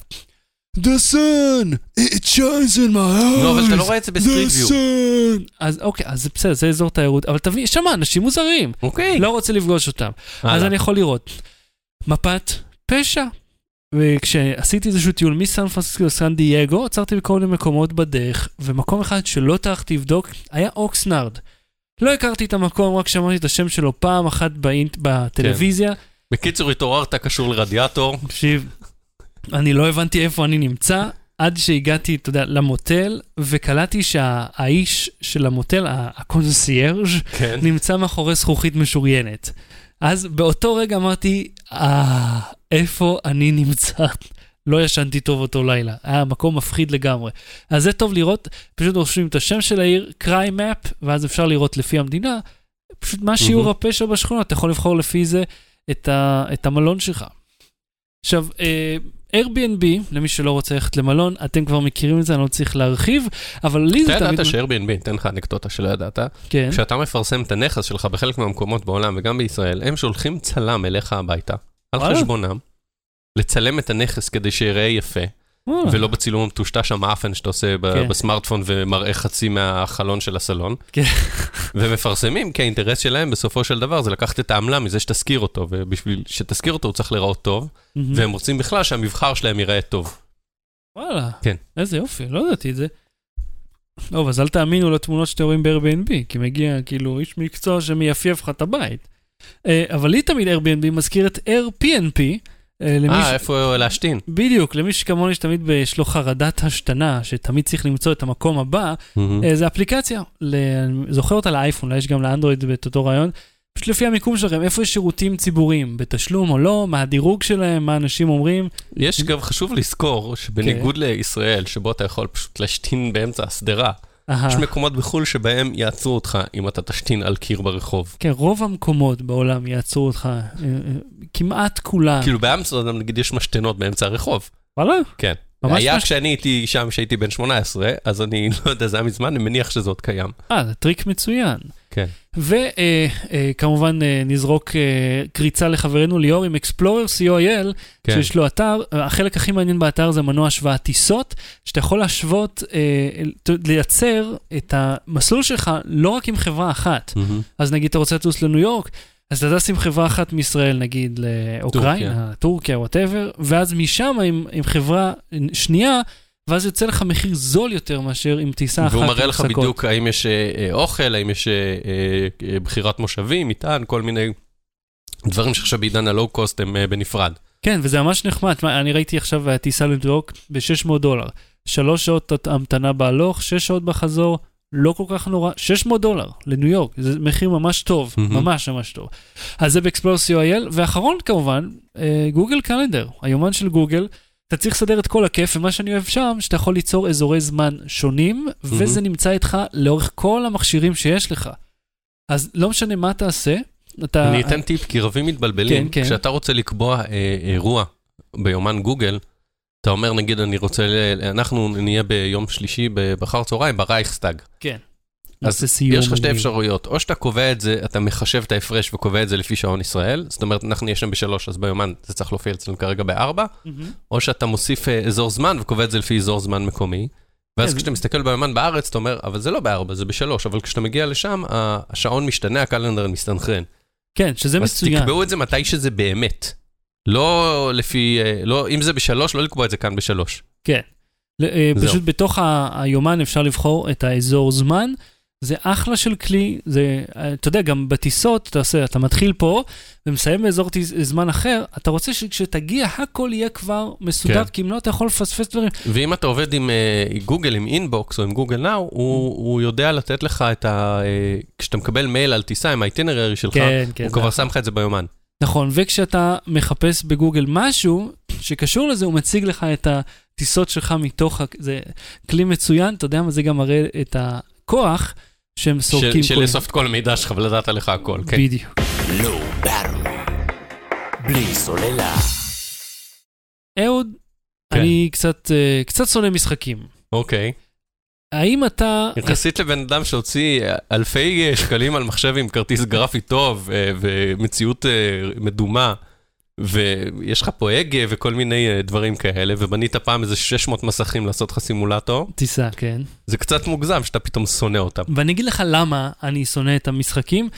S1: The sun, it shines in my eyes.
S2: לא, אבל אתה לא רואה את זה ב street
S1: The
S2: view.
S1: sun. אז אוקיי, אז בסדר, זה אזור תיירות, אבל תבין, יש שם אנשים מוזרים,
S2: אוקיי.
S1: לא רוצה לפגוש אותם. אז. אני יכול לראות מפת פשע. וכשעשיתי איזשהו טיול מסן פרנסיסקו לסן דייגו, עצרתי בכל מיני מקומות בדרך, ומקום אחד שלא טרחתי לבדוק היה אוקסנארד. לא הכרתי את המקום, רק שמעתי את השם שלו פעם אחת באינט, בטלוויזיה.
S2: בקיצור, התעוררת קשור לרדיאטור.
S1: תקשיב, אני לא הבנתי איפה אני נמצא, עד שהגעתי, אתה יודע, למוטל, וקלטתי שהאיש של המוטל, ה- הקונסיירג',
S2: כן.
S1: נמצא מאחורי זכוכית משוריינת. אז באותו רגע אמרתי, אה, איפה אני נמצא? לא ישנתי טוב אותו לילה, היה מקום מפחיד לגמרי. אז זה טוב לראות, פשוט רושמים את השם של העיר, קריי מפ, ואז אפשר לראות לפי המדינה, פשוט מה שיעור
S2: מהמם.
S1: הפשע בשכונה, אתה יכול לבחור לפי זה את, ה, את המלון שלך. עכשיו, אה, Airbnb, למי שלא רוצה ללכת למלון, אתם כבר מכירים את זה, אני לא צריך להרחיב, אבל לי
S2: אתה
S1: זה תמיד...
S2: ידעת ש-Airbnb, אתן לך אנקדוטה שלא ידעת,
S1: כן,
S2: כשאתה מפרסם את הנכס שלך בחלק מהמקומות בעולם וגם בישראל, הם שולחים צלם אליך הביתה, על. חשבונם, לצלם את הנכס כדי שיראה יפה. ולא בצילום המטושטש המאפן שאתה עושה
S1: כן.
S2: בסמארטפון ומראה חצי מהחלון של הסלון.
S1: כן. [LAUGHS]
S2: ומפרסמים, כי האינטרס שלהם בסופו של דבר זה לקחת את העמלה מזה שתזכיר אותו, ובשביל שתזכיר אותו הוא צריך להיראות טוב. והם רוצים בכלל שהמבחר שלהם ייראה טוב.
S1: וואלה.
S2: כן.
S1: איזה יופי, לא ידעתי את זה. טוב, אז אל תאמינו לתמונות שאתם רואים ב-Airbnb, כי מגיע כאילו איש מקצוע שמייפייף לך את הבית. אה, אבל לי תמיד Airbnb מזכיר את Airbnb. אה,
S2: אה,
S1: ש-
S2: איפה להשתין?
S1: בדיוק, למי שכמוני שתמיד יש לו חרדת השתנה, שתמיד צריך למצוא את המקום הבא, אה, זה אפליקציה, אני זוכר אותה לאייפון, אולי יש גם לאנדרואיד את אותו רעיון, פשוט לפי המיקום שלכם, איפה יש שירותים ציבוריים, בתשלום או לא, מה הדירוג שלהם, מה אנשים אומרים.
S2: יש גם חשוב לזכור שבניגוד לישראל, שבו אתה יכול פשוט להשתין באמצע השדרה. יש מקומות בחו"ל שבהם יעצרו אותך אם אתה תשתין על קיר ברחוב.
S1: כן, רוב המקומות בעולם יעצרו אותך, אה, אה, כמעט כולם.
S2: כאילו באמסטרדם נגיד יש משתנות באמצע הרחוב.
S1: וואלה?
S2: כן. היה
S1: מש-
S2: כשאני הייתי שם, כשהייתי בן 18, אז אני [LAUGHS] לא יודע, זה היה מזמן, אני מניח שזה עוד קיים.
S1: אה, זה טריק מצוין.
S2: כן.
S1: וכמובן נזרוק אה, קריצה לחברנו ליאור עם Explorer co.il,
S2: כן.
S1: שיש לו אתר, החלק הכי מעניין באתר זה מנוע השוואת טיסות, שאתה יכול להשוות, אה, לייצר את המסלול שלך לא רק עם חברה אחת.
S2: מהמם.
S1: אז נגיד אתה רוצה לטוס לניו יורק, אז אתה טס עם חברה אחת מישראל, נגיד לאוקראינה, טורקיה, whatever, ואז משם עם, עם חברה שנייה, ואז יוצא לך מחיר זול יותר מאשר עם טיסה אחת.
S2: והוא מראה לך. בדיוק האם יש אה, אה, אוכל, האם יש אה, בחירת מושבים, מטען, כל מיני דברים שעכשיו בעידן הלואו-קוסט הם אה, בנפרד.
S1: כן, וזה ממש נחמד. אני ראיתי עכשיו טיסה לניו יורק ב-600 דולר. שלוש שעות המתנה בהלוך, שש שעות בחזור, לא כל כך נורא, 600 דולר לניו יורק, זה מחיר ממש טוב,
S2: מהמם.
S1: ממש ממש טוב. אז זה באקספלור co.il, ואחרון כמובן, גוגל קלנדר, היומן של גוגל. אתה צריך לסדר את כל הכיף, ומה שאני אוהב שם, שאתה יכול ליצור אזורי זמן שונים, וזה נמצא איתך לאורך כל המכשירים שיש לך. אז לא משנה מה תעשה, אתה...
S2: אני אתן טיפ, כי רבים מתבלבלים.
S1: כן, כן.
S2: כשאתה רוצה לקבוע אה, אירוע ביומן גוגל, אתה אומר, נגיד, אני רוצה, ל- אנחנו נהיה ביום שלישי ב- באחר צהריים ברייכסטאג.
S1: כן.
S2: אז
S1: נעשה סיום.
S2: יש לך שתי. אפשרויות, או שאתה קובע את זה, אתה מחשב את ההפרש וקובע את זה לפי שעון ישראל, זאת אומרת, אנחנו נהיה שם בשלוש, אז ביומן זה צריך להופיע אצלנו כרגע בארבע. או שאתה מוסיף אה, אזור זמן וקובע את זה לפי אזור זמן מקומי. ואז
S1: כן,
S2: כשאתה מסתכל ביומן בארץ, אתה אומר, אבל זה לא בארבע, זה בשלוש, אבל כשאתה מגיע לשם, השעון משתנה, הקלנדר מסתנכרן.
S1: כן, שזה
S2: אז
S1: מצוין.
S2: תקבעו את זה מתי שזה באמת. לא לפי, אה, לא, אם זה בשלוש, לא לקבוע את זה כאן בשלוש.
S1: כן. אה,
S2: זהו.
S1: פשוט בתוך היומן אפשר לבחור את האזור זמן, זה אחלה של כלי, זה, אתה יודע, גם בטיסות, אתה עושה, אתה מתחיל פה ומסיים באזור זמן אחר, אתה רוצה שכשתגיע הכל יהיה כבר מסודר,
S2: כן.
S1: כי אם לא, אתה יכול לפספס דברים.
S2: ואם אתה עובד עם אה, גוגל, עם אינבוקס או עם גוגל נאו, הוא, הוא יודע לתת לך את ה... אה, כשאתה מקבל מייל על טיסה עם האיטנררי שלך,
S1: כן, כן.
S2: הוא כבר
S1: אחלה.
S2: שם לך את זה ביומן.
S1: נכון, וכשאתה מחפש בגוגל משהו שקשור לזה, הוא מציג לך את הטיסות שלך מתוך, ה- זה כלי מצוין, אתה יודע מה, זה גם מראה את הכוח שהם סורקים.
S2: של לאסוף את כל המידע שלך ולדעת עליך הכל, כן.
S1: בדיוק.
S3: בלי סוללה.
S1: אהוד,
S2: כן.
S1: אני קצת, אה, קצת שונא משחקים.
S2: אוקיי.
S1: האם אתה...
S2: יחסית לבן אדם שהוציא אלפי שקלים על מחשב עם כרטיס גרפי טוב אה, ומציאות אה, מדומה, ויש לך פה הגה וכל מיני אה, דברים כאלה, ובנית פעם איזה 600 מסכים לעשות לך סימולטור,
S1: טיסה, כן.
S2: זה קצת מוגזם שאתה פתאום שונא אותם.
S1: ואני אגיד לך למה אני שונא את המשחקים.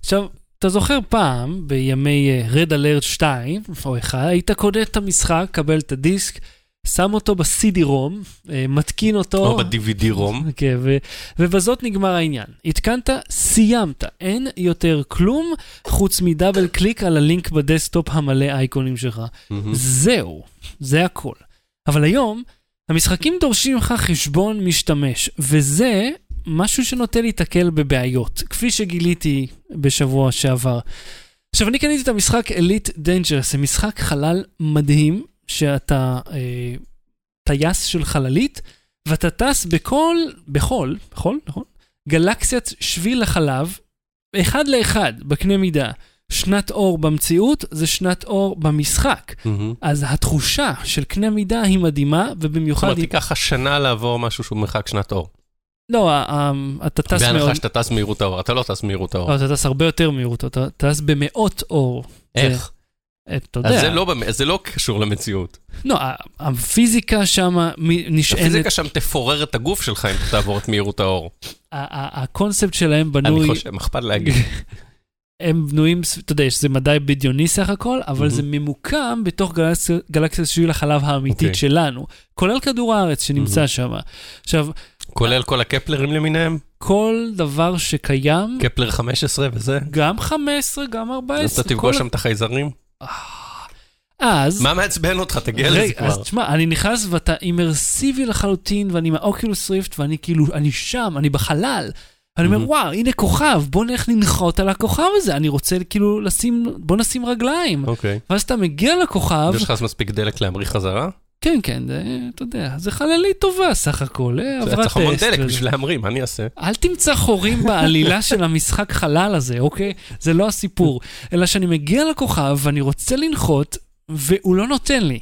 S1: עכשיו, אתה זוכר פעם, בימי אה, Red Alert 2 או 1, היית קונה את המשחק, קבל את הדיסק, שם אותו ב-CD-ROM, אה, מתקין אותו.
S2: או ב-DVD ROM.
S1: כן, ו- ובזאת נגמר העניין. התקנת, סיימת. אין יותר כלום חוץ מ double click על הלינק ב desktop המלא אייקונים שלך. זהו, זה הכל. אבל היום, המשחקים דורשים ממך חשבון משתמש, וזה משהו שנוטה להיתקל בבעיות, כפי שגיליתי בשבוע שעבר. עכשיו, אני קניתי את המשחק Elite Dangerous, זה משחק חלל מדהים, שאתה אה, טייס של חללית, ואתה טס בכל, בכל, בכל, נכון? גלקסיית שביל החלב, אחד לאחד, בקנה מידה. שנת אור במציאות זה שנת אור במשחק.
S2: מהמם.
S1: אז התחושה של קנה מידה היא מדהימה,
S2: זאת
S1: ובמיוחד...
S2: אומרת,
S1: היא-
S2: ייקח לך שנה לעבור משהו שהוא מרחק שנת אור.
S1: לא, אתה טס מאוד...
S2: בהנחה שאתה טס מהירות האור, אתה לא טס מהירות האור.
S1: לא, אתה טס הרבה יותר מהירות, אתה טס במאות אור.
S2: איך?
S1: אתה
S2: אז זה
S1: יודע.
S2: לא זה לא קשור למציאות.
S1: לא, הפיזיקה שם נשענת...
S2: הפיזיקה שם תפורר את הגוף שלך אם אתה תעבור את מהירות האור.
S1: הקונספט שלהם
S2: אני
S1: בנוי...
S2: חושב, מה אכפת להגיד. [LAUGHS]
S1: הם בנויים, אתה יודע, שזה מדעי בדיוני סך הכל, אבל
S2: מהמם.
S1: זה ממוקם בתוך גלקסיה- גלקסיית שביל החלב האמיתית
S2: אוקיי.
S1: שלנו, כולל כדור הארץ שנמצא שם. עכשיו,
S2: כולל כל הקפלרים למיניהם,
S1: כל דבר שקיים,
S2: קפלר 15 וזה.
S1: גם 15, גם 14,
S2: אז אתה תפגוש שם את החייזרים.
S1: אז...
S2: מה מעצבן אותך? תגיע לזה
S1: רגע, אז
S2: כבר.
S1: תשמע, אני נכנס ואתה אימרסיבי לחלוטין, ואני מהאוקילוס ריפט, ואני כאילו, אני שם, אני בחלל. אני אומר,
S2: מהמם.
S1: וואו, הנה כוכב, בוא נלך לנחות על הכוכב הזה, אני רוצה כאילו לשים, בוא נשים רגליים.
S2: אוקיי.
S1: ואז אתה מגיע לכוכב,
S2: יש לך מספיק דלק להמריא חזרה?
S1: כן, כן, זה, אתה יודע, זה חללית טובה סך הכל, אה,
S2: זה
S1: עברה
S2: צריך המון
S1: טסט
S2: דלק. בשביל להמריא, מה אני אעשה?
S1: אל תמצא חורים בעלילה של המשחק חלל הזה, אוקיי? זה לא הסיפור. אלא שאני מגיע לכוכב ואני רוצה לנחות, והוא לא נותן לי.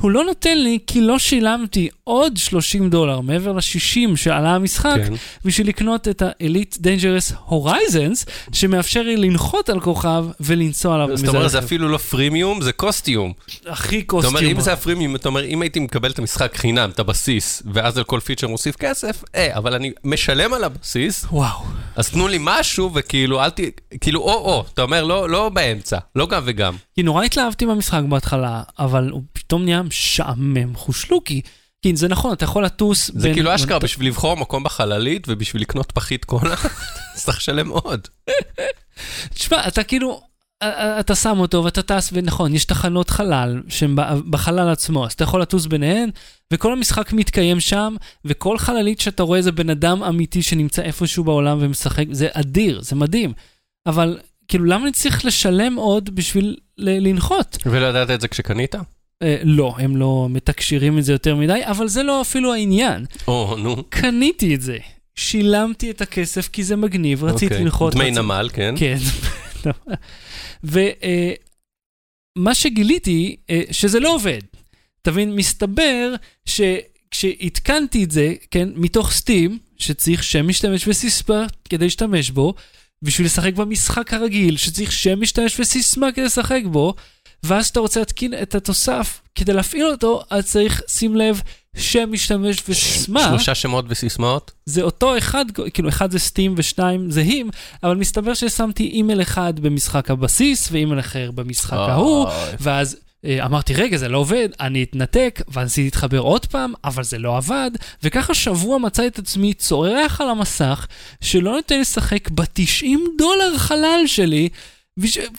S1: הוא לא נותן לי כי לא שילמתי עוד 30 דולר מעבר ל-60 שעלה המשחק,
S2: כן.
S1: בשביל לקנות את ה-Elite Dangerous Horizons, שמאפשר לי לנחות על כוכב ולנסוע עליו.
S2: זאת אומרת, זה. אפילו לא פרימיום, זה קוסטיום.
S1: הכי קוסטיום.
S2: אומר, אם זה הפרימיום, אתה אומר, אם הייתי מקבל את המשחק חינם, את הבסיס, ואז על כל פיצ'ר מוסיף כסף, אה, אבל אני משלם על הבסיס,
S1: וואו.
S2: אז תנו לי משהו, וכאילו, אל ת... כאילו, או-או, אתה אומר, לא לא באמצע, לא גם וגם.
S1: כי נורא התלהבתי מהמשחק בהתחלה, אבל הוא פתאום נהיה משעמם חושלוקי. כי זה נכון, אתה יכול לטוס
S2: זה כאילו אשכרה, בשביל לבחור מקום בחללית ובשביל לקנות פחית קולה, אז [LAUGHS] צריך לשלם עוד.
S1: תשמע, אתה כאילו, אתה שם אותו ואתה טס, ונכון, יש תחנות חלל שהן בחלל עצמו, אז אתה יכול לטוס ביניהן, וכל המשחק מתקיים שם, וכל חללית שאתה רואה זה בן אדם אמיתי שנמצא איפשהו בעולם ומשחק, זה אדיר, זה מדהים. אבל כאילו, למה אני צריך לשלם עוד בשביל לנחות?
S2: ולא ידעת את זה כשקנית?
S1: אה, לא, הם לא מתקשרים את זה יותר מדי, אבל זה לא אפילו העניין.
S2: או, נו.
S1: קניתי את זה. שילמתי את הכסף כי זה מגניב, רציתי
S2: אוקיי.
S1: לנחות.
S2: דמי נמל, כן.
S1: כן. [LAUGHS] ומה שגיליתי, אה, שזה לא עובד. אתה מבין, מסתבר שכשעדכנתי את זה, כן, מתוך סטים, שצריך שם משתמש וסיסמה כדי להשתמש בו, בשביל לשחק במשחק הרגיל, שצריך שם משתמש וסיסמה כדי לשחק בו, ואז אתה רוצה להתקין את התוסף כדי להפעיל אותו, אז צריך, שים לב, שם משתמש וסיסמה.
S2: שלושה שמות וסיסמאות?
S1: זה אותו אחד, כאילו אחד זה סטים ושניים זהים, אבל מסתבר ששמתי אימייל אחד במשחק הבסיס ואימייל אחר במשחק ההוא. ואז אה, אמרתי, רגע, זה לא עובד, אני אתנתק, וניסיתי להתחבר עוד פעם, אבל זה לא עבד, וככה שבוע מצאתי את עצמי צורח על המסך, שלא נותן לשחק ב-90 דולר חלל שלי,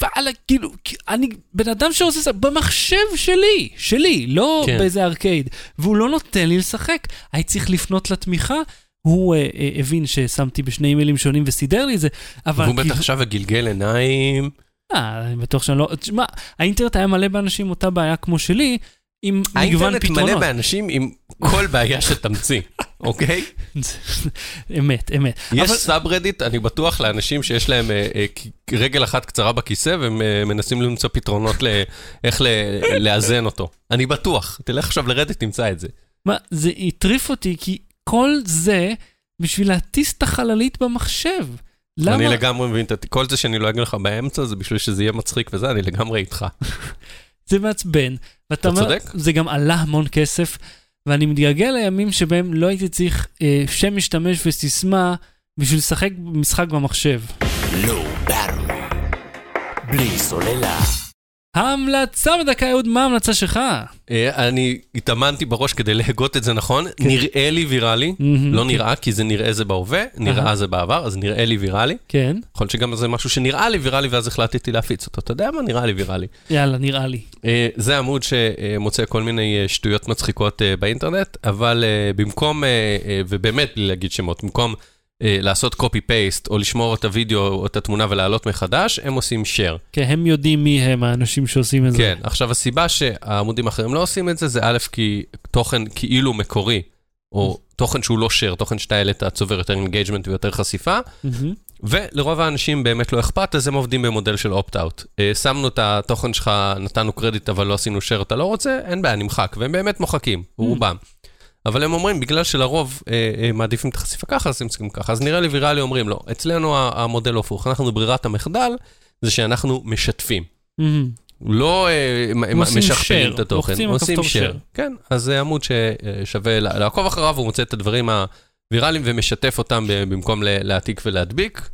S1: ועל, כאילו, אני בן אדם שעושה זה במחשב שלי, שלי, לא
S2: כן.
S1: באיזה ארקייד, והוא לא נותן לי לשחק. הייתי צריך לפנות לתמיכה. הוא אה, אה, הבין ששמתי בשני אימיילים שונים וסידר לי את זה, אבל...
S2: והוא
S1: כאילו-
S2: בטח עכשיו הגלגל עיניים.
S1: אה, אני בטוח שאני לא... תשמע, האינטרנט היה מלא באנשים אותה בעיה כמו שלי, עם מגוון
S2: האינטרנט
S1: פתרונות.
S2: מלא באנשים עם כל בעיה שתמציא, אוקיי? [LAUGHS]
S1: אמת, אמת.
S2: יש
S1: אבל-
S2: סאב רדיט, אני בטוח לאנשים שיש להם אה, אה, רגל אחת קצרה בכיסא והם אה, מנסים למצוא פתרונות לאיך לאזן אותו. אני בטוח, תלך עכשיו לרדיט, תמצא את זה.
S1: מה, זה הטריף אותי, כי כל זה בשביל להטיס את החללית במחשב. למה?
S2: אני לגמרי מבין, את- כל זה שאני לא אגיד לך באמצע, זה בשביל שזה יהיה מצחיק וזה, אני לגמרי איתך. [LAUGHS]
S1: זה מעצבן.
S2: אתה צודק.
S1: זה גם עלה המון כסף, ואני מתגעגע לימים שבהם לא הייתי צריך אה, שם משתמש וסיסמה בשביל לשחק משחק במחשב.
S3: בלי סוללה.
S1: ההמלצה בדקה, אהוד, מה ההמלצה שלך?
S2: אה, אני התאמנתי בראש כדי להגות את זה נכון, נראה לי ויראלי. לא נראה כי זה נראה זה בהווה, נראה. זה בעבר, אז נראה לי ויראלי.
S1: כן,
S2: יכול להיות שגם זה משהו שנראה לי ויראלי ואז החלטתי להפיץ אותו. אתה יודע מה? נראה לי ויראלי.
S1: יאללה, נראה לי.
S2: אה, זה עמוד שמוצא כל מיני אה, שטויות מצחיקות באינטרנט, אבל במקום, ובאמת בלי להגיד שמות, במקום לעשות copy-paste או לשמור את הוידאו או את התמונה ולהעלות מחדש, הם עושים share.
S1: כן, הם יודעים מי הם האנשים שעושים את זה.
S2: כן, עכשיו הסיבה שהעמודים האחרים לא עושים את זה, זה א', כי תוכן כאילו מקורי, או תוכן שהוא לא share, תוכן שאתה העלית צובר יותר engagement ויותר חשיפה. ולרוב האנשים באמת לא אכפת, אז הם עובדים במודל של אופט-אאוט. שמנו את התוכן שלך, נתנו קרדיט, אבל לא עשינו share, אתה לא רוצה, אין בעיה, נמחק, והם באמת מוחקים, רובם. אבל הם אומרים, בגלל שלרוב אה, אה, מעדיפים את החשיפה ככה, אז הם צריכים ככה. אז נראה לי ויראלי אומרים, לא, אצלנו המודל הפוך, אנחנו ברירת המחדל, זה שאנחנו משתפים.
S1: מהמם.
S2: לא אה,
S1: עושים
S2: משכפלים את התוכן, share.
S1: share.
S2: כן, אז זה עמוד ששווה ל- לעקוב אחריו, הוא מוצא את הדברים הוויראליים ומשתף אותם במקום להעתיק ולהדביק.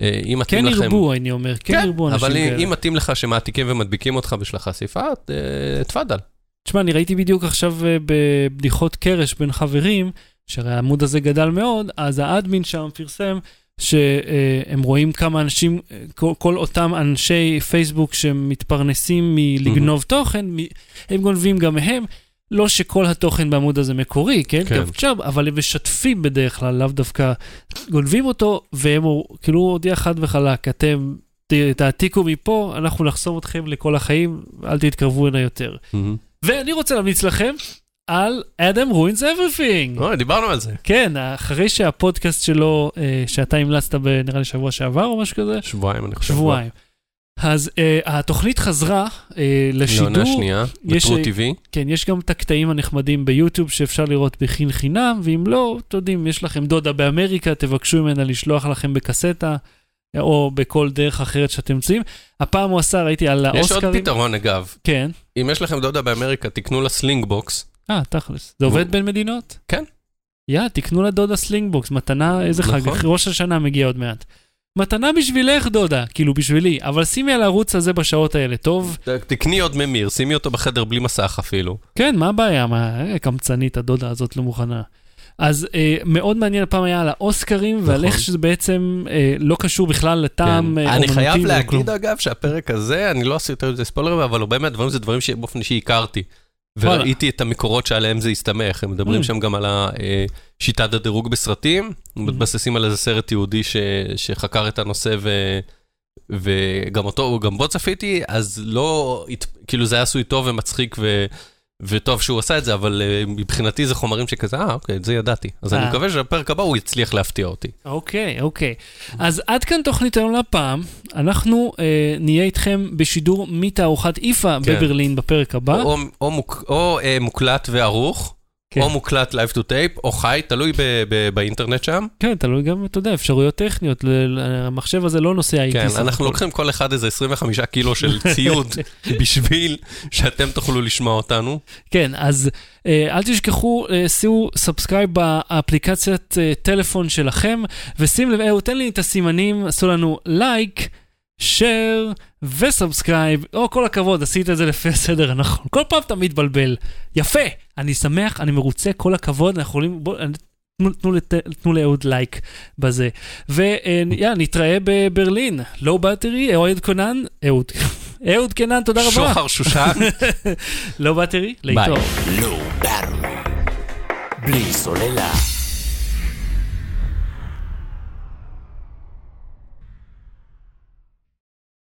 S2: אה, אם מתאים
S1: כן
S2: לכם...
S1: ירבו, אני אומר, כן ירבו אנשים
S2: אבל
S1: כאלה.
S2: אם מתאים לך שמעתיקים ומדביקים אותך בשביל החשיפה, אה, תפאדל.
S1: תשמע, אני ראיתי בדיוק עכשיו אה, בבדיחות קרש בין חברים, שהרי העמוד הזה גדל מאוד, אז האדמין שם פרסם שהם רואים כמה אנשים, אה, כל, כל אותם אנשי פייסבוק שמתפרנסים מלגנוב תוכן, מ- הם גונבים גם מהם. לא שכל התוכן בעמוד הזה מקורי, כן?
S2: כן.
S1: גם אפשר, אבל הם משתפים בדרך כלל, לאו דווקא גונבים אותו, והם כאילו הודיע חד וחלק, אתם תעתיקו מפה, אנחנו נחסום אתכם לכל החיים, אל תתקרבו הנה יותר. ואני רוצה להמליץ לכם על Adam Ruins Everything.
S2: אוי, דיברנו על זה.
S1: כן, אחרי שהפודקאסט שלו, אה, שאתה המלצת ב- נראה לי שבוע שעבר או משהו כזה,
S2: שבועיים, אני חושב.
S1: שבועיים. אז אה, התוכנית חזרה אה, לשידור.
S2: לעונה שנייה, בטרו TV.
S1: כן, יש גם את הקטעים הנחמדים ביוטיוב שאפשר לראות בחין חינם, ואם לא, אתם יודעים, יש לכם דודה באמריקה, תבקשו ממנה לשלוח לכם בקסטה, או בכל דרך אחרת שאתם מציעים. הפעם הוא עשה, ראיתי על
S2: יש עוד
S1: האוסקרים.
S2: פתרון, אגב.
S1: כן.
S2: אם יש לכם דודה באמריקה, תקנו לה Slingbox.
S1: אה, תכלס. זה עובד בין מדינות?
S2: כן.
S1: יא, תקנו לדודה Slingbox, מתנה, איזה חג,
S2: נכון.
S1: ראש השנה מגיע עוד מעט. מתנה בשבילך, דודה, כאילו בשבילי, אבל שימי על הערוץ הזה בשעות האלה, טוב?
S2: תקני עוד ממיר, שימי אותו בחדר בלי מסך אפילו.
S1: כן, מה הבעיה? מה, אה, קמצנית, הדודה הזאת לא מוכנה. אז אה, מאוד מעניין, הפעם היה על האוסקרים, ועל
S2: נכון.
S1: איך שזה בעצם אה, לא קשור בכלל לטעם
S2: כן.
S1: אה,
S2: אני חייב
S1: אומנותי ולא כלום.
S2: להגיד, אגב, שהפרק הזה, אני לא עשיתי יותר מזה ספוילרים, אבל הרבה מהדברים זה דברים שבאופן אישי הכרתי. וראיתי את המקורות שעליהם זה הסתמך, הם מדברים
S1: Mm.
S2: שם גם על אה, שיטת הדירוג בסרטים,
S1: Mm-hmm.
S2: מתבססים על איזה סרט יהודי ש- שחקר את הנושא ו... וגם אותו, גם בו צפיתי, אז לא, כאילו זה היה עשוי טוב ומצחיק ו... וטוב שהוא עשה את זה, אבל אה, מבחינתי זה חומרים שכזה, אה, אוקיי, את זה ידעתי. אז אני
S1: אה.
S2: מקווה שבפרק הבא הוא יצליח להפתיע אותי.
S1: אוקיי, אוקיי. אז עד כאן תוכנית היום לפעם. אנחנו אה, נהיה איתכם בשידור מתערוכת איפה
S2: כן.
S1: בברלין בפרק הבא.
S2: או, או, מוק, או אה, מוקלט וערוך. או מוקלט live to tape, או חי, תלוי באינטרנט שם.
S1: כן, תלוי גם, אתה יודע, אפשרויות טכניות. המחשב הזה לא נוסע איתי.
S2: כן, אנחנו. לוקחים כל אחד איזה 25 קילו של ציוד [LAUGHS] בשביל שאתם תוכלו לשמוע אותנו.
S1: כן, אז אה, אל תשכחו, אה, שימו subscribe באפליקציית אה, טלפון שלכם, ושים לב, אהוד, תן לי את הסימנים, עשו לנו לייק, share ו subscribe. או, כל הכבוד, עשית את זה לפי הסדר הנכון. כל פעם אתה מתבלבל. יפה, אני שמח, אני מרוצה, כל הכבוד, אנחנו יכולים... בוא, תנו, תנו, לאהוד לייק בזה. ויאללה, נתראה בברלין. low battery, אוהד קונן, אהוד. אהוד קנן, תודה רבה.
S2: שוחר שושן. [LAUGHS]
S1: לואו באטרי, להתראות.
S3: Battery. בלי סוללה.